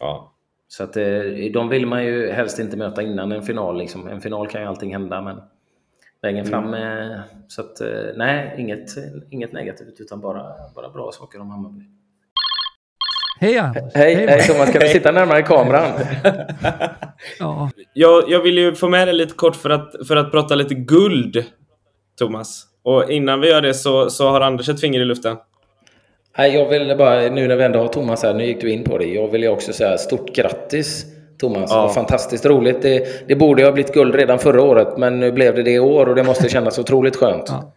Ja. Så att eh, de vill man ju helst inte möta innan en final. Liksom. En final kan ju allting hända, men vägen fram. Mm. Så att, eh, nej, inget, inget negativt utan bara, bara bra saker om Hammarby. Hej, hej, hej, hej Thomas, kan du sitta närmare kameran? ja. jag, jag vill ju få med dig lite kort för att, för att prata lite guld, Thomas. Och innan vi gör det så, så har Anders ett finger i luften. Nej, jag vill bara, nu när vi ändå har Thomas här, nu gick du in på det. Jag vill ju också säga stort grattis Thomas. Ja. Fantastiskt roligt. Det, det borde ha blivit guld redan förra året, men nu blev det det i år och det måste kännas otroligt skönt. Ja,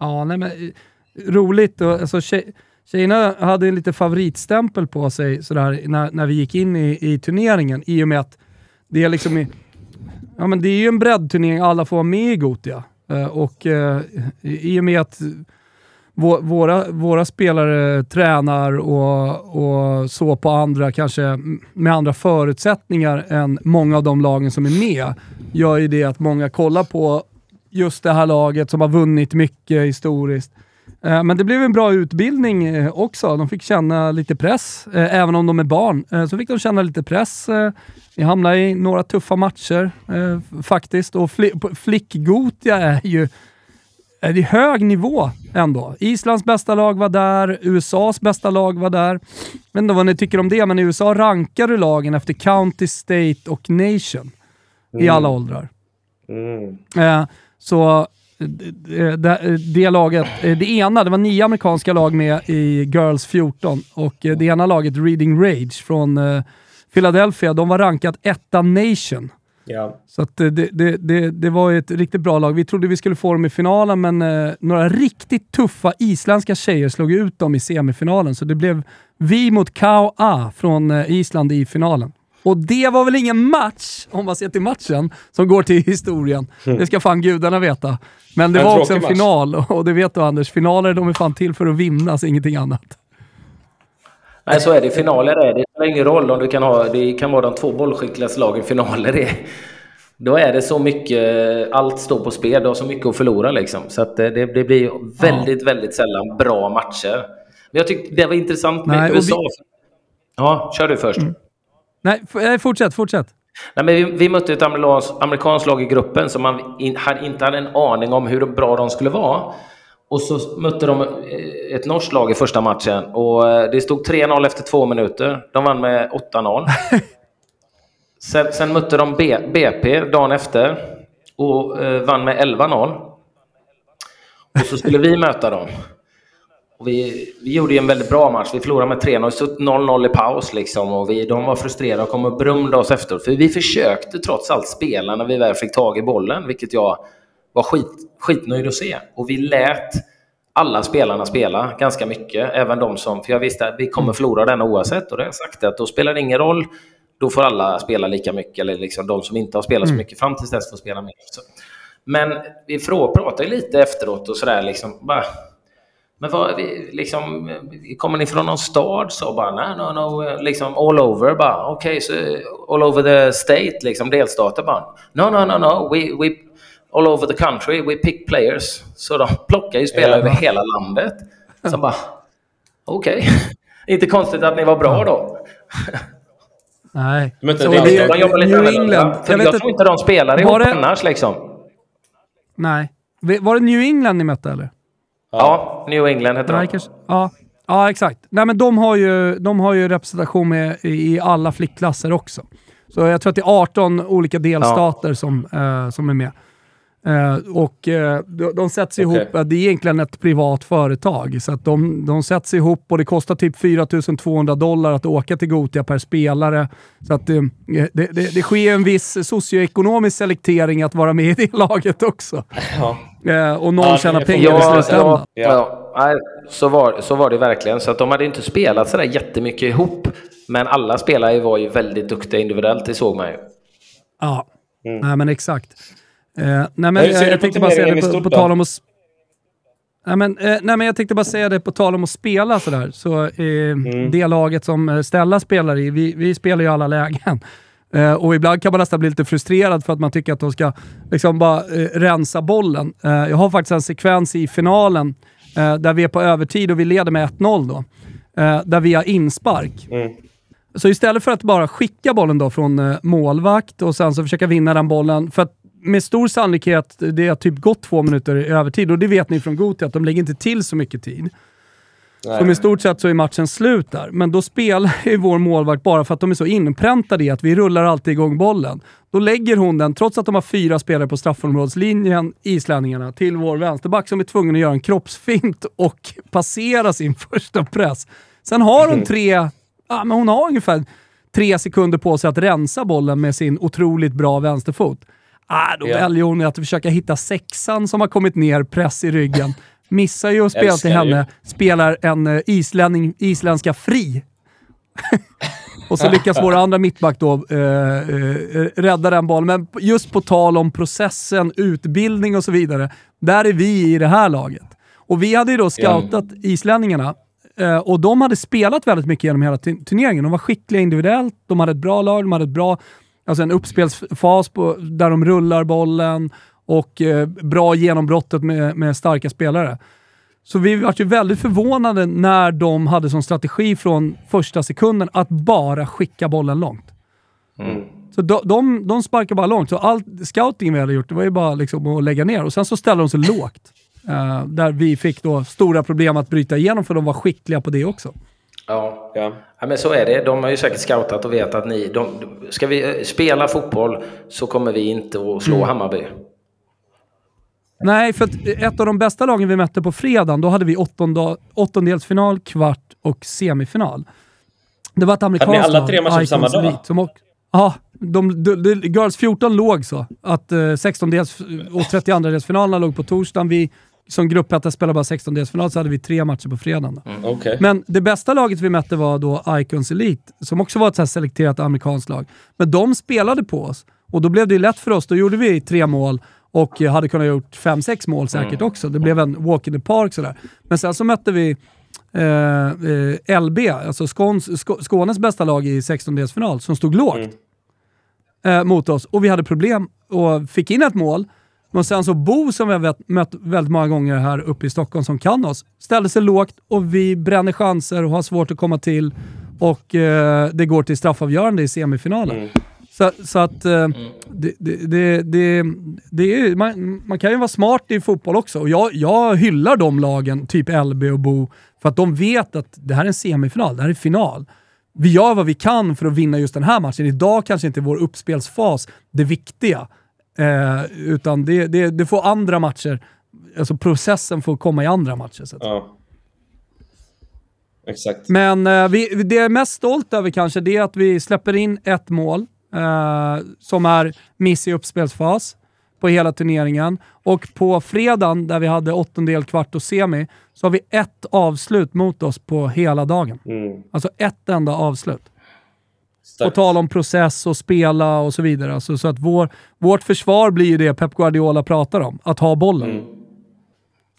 ja nej, men eh, roligt. Och, alltså, tjej, tjejerna hade en lite favoritstämpel på sig sådär, när, när vi gick in i, i turneringen i och med att det är liksom... Ja, men det är ju en breddturnering, alla får vara med i Gotia. Uh, och uh, i och med att våra, våra spelare tränar och, och så på andra, kanske med andra förutsättningar än många av de lagen som är med, gör ju det att många kollar på just det här laget som har vunnit mycket historiskt. Eh, men det blev en bra utbildning eh, också. De fick känna lite press, eh, även om de är barn. Så fick de känna lite press. Vi hamnade i några tuffa matcher faktiskt och Flickgotia är ju är det hög nivå ändå. Islands bästa lag var där, USAs bästa lag var där. Jag vet inte vad ni tycker om det, men i USA rankar du lagen efter County, State och Nation mm. i alla åldrar. Mm. Eh, så det, det, det, laget, det ena, det var nio amerikanska lag med i Girls 14 och det ena laget, Reading Rage från eh, Philadelphia, de var rankat etta Nation. Ja. Så att det, det, det, det var ett riktigt bra lag. Vi trodde vi skulle få dem i finalen, men eh, några riktigt tuffa isländska tjejer slog ut dem i semifinalen. Så det blev vi mot KA från eh, Island i finalen. Och det var väl ingen match, om man ser till matchen, som går till historien. Det ska fan gudarna veta. Men det en var också en match. final, och det vet du Anders. Finaler de är fan till för att vinnas, ingenting annat. Nej, så är det. Finaler är det. spelar ingen roll om du kan ha... Det kan vara de två bollskickligaste lagen finaler. Det, då är det så mycket... Allt står på spel. Du har så mycket att förlora liksom. Så att det, det blir väldigt, väldigt sällan bra matcher. Men jag tyckte det var intressant med Nej, USA. Vi... Ja, kör du först. Mm. Nej, eh, fortsätt, fortsätt. Nej, men vi, vi mötte ett amerikanskt lag i gruppen som man in, hade, inte hade en aning om hur bra de skulle vara. Och så mötte de eh, ett norskt lag i första matchen och eh, det stod 3-0 efter två minuter. De vann med 8-0. sen, sen, mötte de B, BP dagen efter och eh, vann med 11-0. Och så skulle vi möta dem. Och vi, vi gjorde en väldigt bra match. Vi förlorade med 3-0, 0-0 i paus liksom. Och vi, de var frustrerade och kom och brumlade oss efteråt. För vi försökte trots allt spela när vi väl fick tag i bollen, vilket jag var skit, skitnöjd att se. Och vi lät alla spelarna spela ganska mycket, även de som... För jag visste att vi kommer förlora den oavsett. Och det har jag sagt att då spelar det ingen roll. Då får alla spela lika mycket, eller liksom de som inte har spelat så mm. mycket fram tills dess får spela mer. Men vi pratade lite efteråt och sådär liksom. Bara, men vad, liksom, kommer ni från någon stad? Så bara, nej, no, no, liksom all over bara. Okej, okay, så all over the state, liksom delstater bara. No, no, no, no, we, we all over the country, we pick players. Så de plockar ju spelare ja. över hela landet. Så bara, okej. Okay. Inte konstigt att ni var bra då. Nej. De, så det, de, de jobbar lite New England. Jag, jag tror inte de spelar ihop det... annars liksom. Nej. Var det New England ni mötte eller? Ja, New England heter Nej, de. Kanske, ja. ja, exakt. Nej, men de har ju, de har ju representation med i alla flickklasser också. Så jag tror att det är 18 olika delstater ja. som, uh, som är med. Uh, och uh, de, de sätts okay. ihop, uh, det är egentligen ett privat företag, så att de, de sätts ihop och det kostar typ 4200 dollar att åka till Gotia per spelare. Så att det, det, det, det sker en viss socioekonomisk selektering att vara med i det laget också. Ja. Eh, och någon ja, tjänar pengar ja, i slutändan. Ja, ja. så, var, så var det verkligen. Så att de hade inte spelat sådär jättemycket ihop. Men alla spelare var ju väldigt duktiga individuellt, det såg man ju. Ja, mm. nej men exakt. Eh, nej, men, jag, jag tänkte bara säga det på, på tal om att... Nej men, eh, nej men jag tänkte bara säga det på tal om att spela sådär. Så eh, mm. det laget som eh, Stella spelar i, vi, vi spelar ju alla lägen. Uh, och ibland kan man nästan bli lite frustrerad för att man tycker att de ska liksom bara uh, rensa bollen. Jag har faktiskt en sekvens i finalen där vi är på övertid och vi leder med 1-0 då. där vi har inspark. Mm. Så istället för att bara skicka bollen då från målvakt och sen så försöka vinna den bollen, för att med stor sannolikhet, det har typ gått två minuter i övertid och det vet ni från Gotia att de lägger inte till så mycket tid. Nej. Så i stort sett så är matchen slut där. Men då spelar ju vår målvakt bara för att de är så inpräntade i att vi rullar alltid igång bollen. Då lägger hon den, trots att de har fyra spelare på straffområdeslinjen, islänningarna, till vår vänsterback som är tvungen att göra en kroppsfint och passera sin första press. Sen har hon mm. tre, ja, men hon har ungefär tre sekunder på sig att rensa bollen med sin otroligt bra vänsterfot. Ah, då yeah. väljer hon att försöka hitta sexan som har kommit ner, press i ryggen. Missar ju att spela till henne, ju. spelar en uh, islänning, isländska fri. och så lyckas vår andra mittback då uh, uh, rädda den bollen. Men just på tal om processen, utbildning och så vidare. Där är vi i det här laget. Och vi hade ju då scoutat yeah. islänningarna och de hade spelat väldigt mycket genom hela turneringen. De var skickliga individuellt, de hade ett bra lag, de hade ett bra, alltså en uppspelsfas på, där de rullar bollen och eh, bra genombrottet med, med starka spelare. Så vi var ju väldigt förvånade när de hade som strategi från första sekunden att bara skicka bollen långt. Mm. Så de, de, de sparkar bara långt. Så all scouting vi hade gjort, det var ju bara liksom att lägga ner. Och sen så ställde de sig lågt. Uh, där vi fick då stora problem att bryta igenom, för de var skickliga på det också. Ja, ja. ja men så är det. De har ju säkert scoutat och vet att ni... De, ska vi eh, spela fotboll så kommer vi inte att slå mm. Hammarby. Nej, för att ett av de bästa lagen vi mötte på fredagen, då hade vi åttondelsfinal, kvart och semifinal. Det var ett amerikanskt lag. Alla tre matcher samma dag? som Ja, de, de, de, Girls 14 låg så. Att eh, 16-dels och 32-delsfinalerna låg på torsdagen. Vi som gruppetta spelade bara 16-delsfinal, så hade vi tre matcher på fredagen. Mm, okay. Men det bästa laget vi mötte var då Icons Elite, som också var ett så selekterat amerikanskt lag. Men de spelade på oss och då blev det lätt för oss. Då gjorde vi tre mål och hade kunnat gjort 5-6 mål säkert mm. också. Det blev en walk in the park sådär. Men sen så mötte vi eh, eh, LB, alltså Skåns, Sk Skånes bästa lag i 16-delsfinal, som stod lågt Mm. eh, mot oss. Och vi hade problem och fick in ett mål. Men sen så Bo, som vi har mött väldigt många gånger här uppe i Stockholm, som kan oss, ställde sig lågt och vi bränner chanser och har svårt att komma till. Och eh, det går till straffavgörande i semifinalen. Mm. Så, så att eh, det, det, det, det, det är, man, man kan ju vara smart i fotboll också. Och jag, jag hyllar de lagen, typ LB och Bo, för att de vet att det här är en semifinal, det här är final. Vi gör vad vi kan för att vinna just den här matchen. Idag kanske inte är vår uppspelsfas det viktiga. Eh, utan det, det, det får andra matcher, alltså processen får komma i andra matcher. Så. Ja. Exakt. Men eh, vi, det jag är mest stolt över kanske, det är att vi släpper in ett mål eh, som är miss i uppspelsfas på hela turneringen. Och på fredagen, där vi hade åttondel, kvart och semi, så har vi ett avslut mot oss på hela dagen. Mm. Alltså ett enda avslut. Starkt. tal om process och spela och så vidare. Alltså, så att vår, vårt försvar blir ju det Pep Guardiola pratar om, att ha bollen. Mm.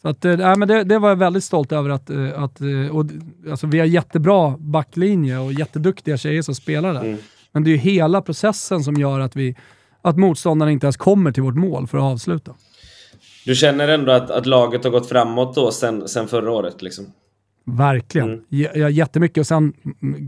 Så att, nej, men det, det var jag väldigt stolt över att, eh, att eh, och, alltså, vi har jättebra backlinje och jätteduktiga tjejer som spelar där. Mm. Men det är ju hela processen som gör att, vi, att motståndarna inte ens kommer till vårt mål för att avsluta. Du känner ändå att, att laget har gått framåt då sen, sen förra året liksom? Verkligen. Mm. J- jättemycket. Och sen,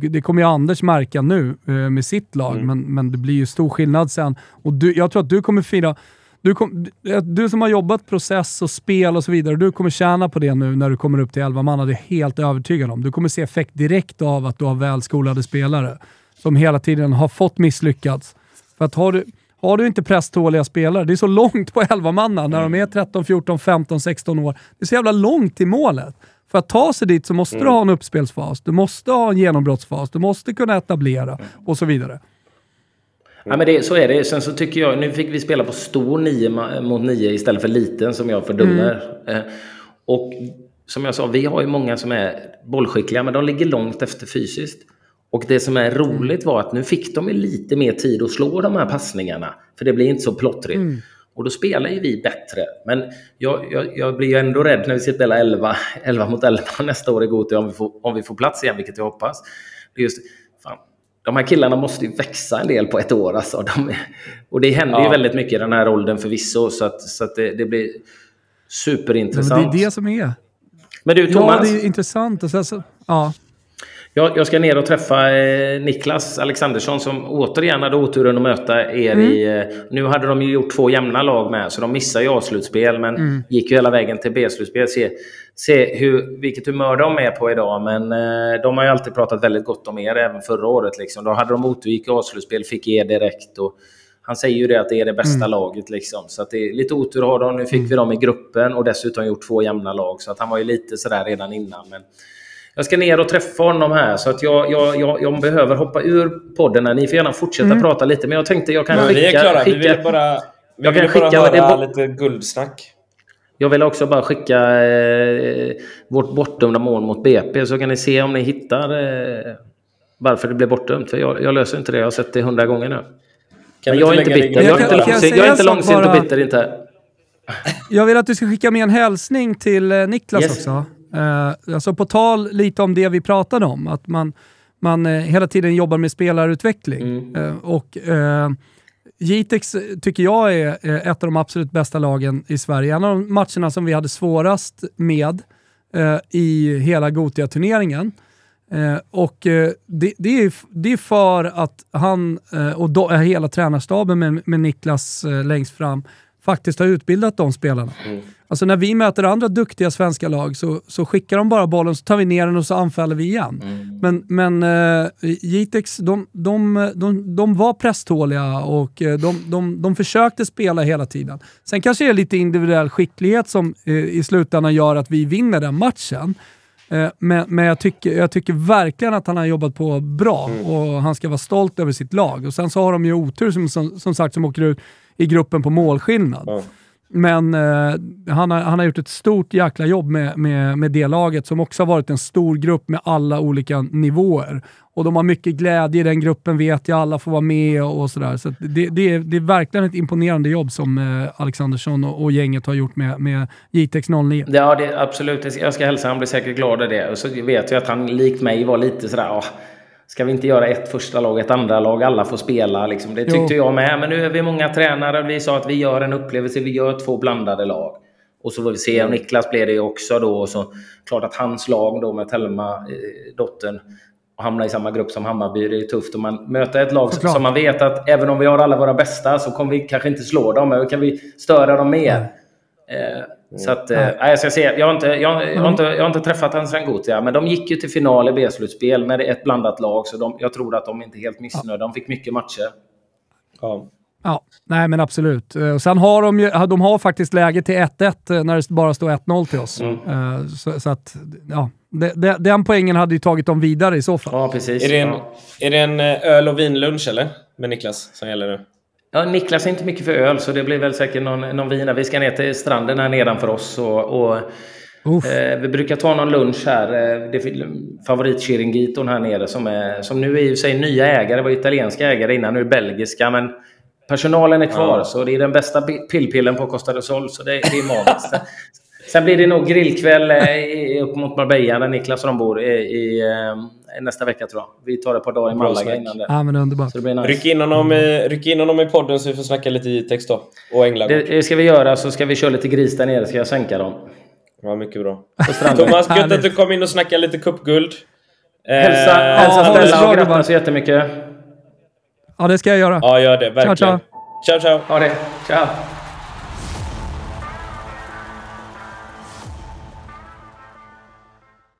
det kommer ju Anders märka nu eh, med sitt lag, Mm. men, men det blir ju stor skillnad sen. Och du, jag tror att du kommer fira... Du, kom, du- du som har jobbat process och spel och så vidare, du kommer tjäna på det nu när du kommer upp till 11 man. Det är jag helt övertygad om. Du kommer se effekt direkt av att du har välskolade spelare som hela tiden har fått misslyckats. För att har du, har du inte presståliga spelare, det är så långt på 11 manna när de är 13, 14, 15, 16 år. Det är så jävla långt till målet. För att ta sig dit så måste du ha en uppspelsfas, du måste ha en genombrottsfas, du måste kunna etablera och så vidare. Ja, men det, så är det. Sen så tycker jag, nu fick vi spela på stor 9 mot 9 istället för liten som jag fördömer. Eh, och som jag sa, vi har ju många som är bollskickliga men de ligger långt efter fysiskt. Och det som är roligt var att nu fick de ju lite mer tid att slå de här passningarna. För det blir inte så plottrigt. Och då spelar ju vi bättre. Men jag, jag, jag blir ju ändå rädd när vi ska spela 11, 11 mot 11 nästa år i Gothia om vi får, om vi får plats igen, vilket jag hoppas. Det är just, fan, de här killarna måste ju växa en del på ett år. Alltså. De, och det händer ju Ja. väldigt mycket i den här åldern förvisso. Så, att, så att det, det blir superintressant. det är det som är. Men du Ja, Thomas, det är intressant. Och sen så, ja. Jag, jag ska ner och träffa eh, Niklas Alexandersson som återigen hade oturen att möta er i... Eh, nu hade de ju gjort två jämna lag med så de missade ju A-slutspel men gick ju hela vägen till B-slutspel. Se, se hur, vilket humör de är på idag men eh, de har ju alltid pratat väldigt gott om er även förra året. Liksom. Då hade de otur, i A-slutspel, fick er direkt. Och, han säger ju det att det är det bästa laget. Liksom. Så att det är lite otur har de. Nu fick vi dem i gruppen och dessutom gjort två jämna lag. Så att han var ju lite sådär redan innan. Men jag ska ner och träffa honom här så att jag, jag, jag, jag behöver hoppa ur podden. Här. Ni får gärna fortsätta prata lite men jag tänkte jag kan Men skicka... vi är klara. Vi skicka vill bara, vi Jag kan vill bara skicka höra lite guldsnack. Jag vill också bara skicka eh, vårt bortdömda mål mot BP så kan ni se om ni hittar eh, varför det blev bortdömt. För jag, jag löser inte det. Jag har sett det hundra gånger nu. Kan Men jag är inte bitter. Jag kan- inte kan jag jag är inte långsint och bara? bitter inte. Jag vill att du ska skicka med en hälsning till eh, Niklas Yes. också. Eh, alltså på tal lite om det vi pratade om, att man, man eh, hela tiden jobbar med spelarutveckling. Mm. Eh, och eh, Jitex tycker jag är eh, ett av de absolut bästa lagen i Sverige. En av de matcherna som vi hade svårast med eh, i hela Gotia-turneringen. Eh, och eh, det, det, är, det är för att han eh, och eh, hela tränarstaben med, med Niklas eh, längst fram faktiskt har utbildat de spelarna. Alltså när vi möter andra duktiga svenska lag så, så skickar de bara bollen, så tar vi ner den och så anfaller vi igen. Men, men uh, Jitex, de, de, de, de var presståliga och eh, de, de, de försökte spela hela tiden. Sen kanske det är lite individuell skicklighet som eh, i slutändan gör att vi vinner den matchen. Men, men jag, tycker, jag tycker verkligen att han har jobbat på bra och han ska vara stolt över sitt lag. Och Sen så har de ju otur som, som, som sagt som åker ut i gruppen på målskillnad. Ja men eh, han, har, han har gjort ett stort jäkla jobb med, med, med det laget som också har varit en stor grupp med alla olika nivåer. Och de har mycket glädje i den gruppen vet jag, alla får vara med och, sådär. Så, så det, det, är, det är verkligen ett imponerande jobb som eh, Alexandersson och, och, gänget har gjort med, med JTX 09. Ja, det, absolut. Jag ska hälsa, han blir säkert glad av det. Och så vet jag att han likt mig var lite sådär, ah, Ska vi inte göra ett första lag, ett andra lag, alla får spela? Liksom. Det tyckte jo. jag med. Men nu är vi många tränare. Vi sa att vi gör en upplevelse, vi gör två blandade lag. Och så får vi se. Och Niklas blev det också då. Och så klart att hans lag då med Telma, eh, dottern, och hamna i samma grupp som Hammarby, det är tufft. Och man möter ett lag som man vet att även om vi har alla våra bästa så kommer vi kanske inte slå dem, men kan vi störa dem mer. Eh, så att, mm. jag ska se. Jag har inte, jag, har, jag har inte, jag har inte träffat hans Rangotia, men de gick ju till final i B-slutspel med ett blandat lag. Så de, jag tror att de inte är helt missnöjda. De fick mycket matcher. Ja. Ja, nej men absolut. Eh, och sen har de ju, de har faktiskt läge till 1-1 eh, när det bara står 1-0 till oss. Mm. Så, så, att, ja, den poängen hade ju tagit dem vidare i så fall. Ja, precis. Är det en, är det en öl och vinlunch eller? Med Niklas som gäller nu? Ja, Niklas är inte mycket för öl, så det blir väl säkert någon, någon vin. Vi ska ner till stranden här nedanför oss. Och, och eh, vi brukar ta någon lunch här. Eh, det är favoritchiringiton här nere som, är, som nu är i sig nya ägare. Det var italienska ägare innan, nu är belgiska. Men personalen är kvar, ja. så det är den bästa pillpillen på Costa del Sol. Så det, det är magiskt. Sen blir det nog grillkväll eh, upp mot Marbella där Niklas och de bor i, i eh, nästa vecka tror jag. Vi tar ett par dagar i Malaga innan det. Ja, men underbart. Så det blir nice. ryck, in honom, i, ryck in honom i podden så vi får snacka lite i text då. Och Änglagård. Det, det ska vi göra, så ska vi köra lite gris där nere. Ska jag sänka dem. Ja, mycket bra. Thomas, gött att du kom in och snackade lite cupguld. Hälsa, eh, hälsa Stella och grattis så jättemycket. Ja, det ska jag göra. Ja, gör det. Verkligen. Ciao, ciao. Ciao, ciao. Ha det. Ciao.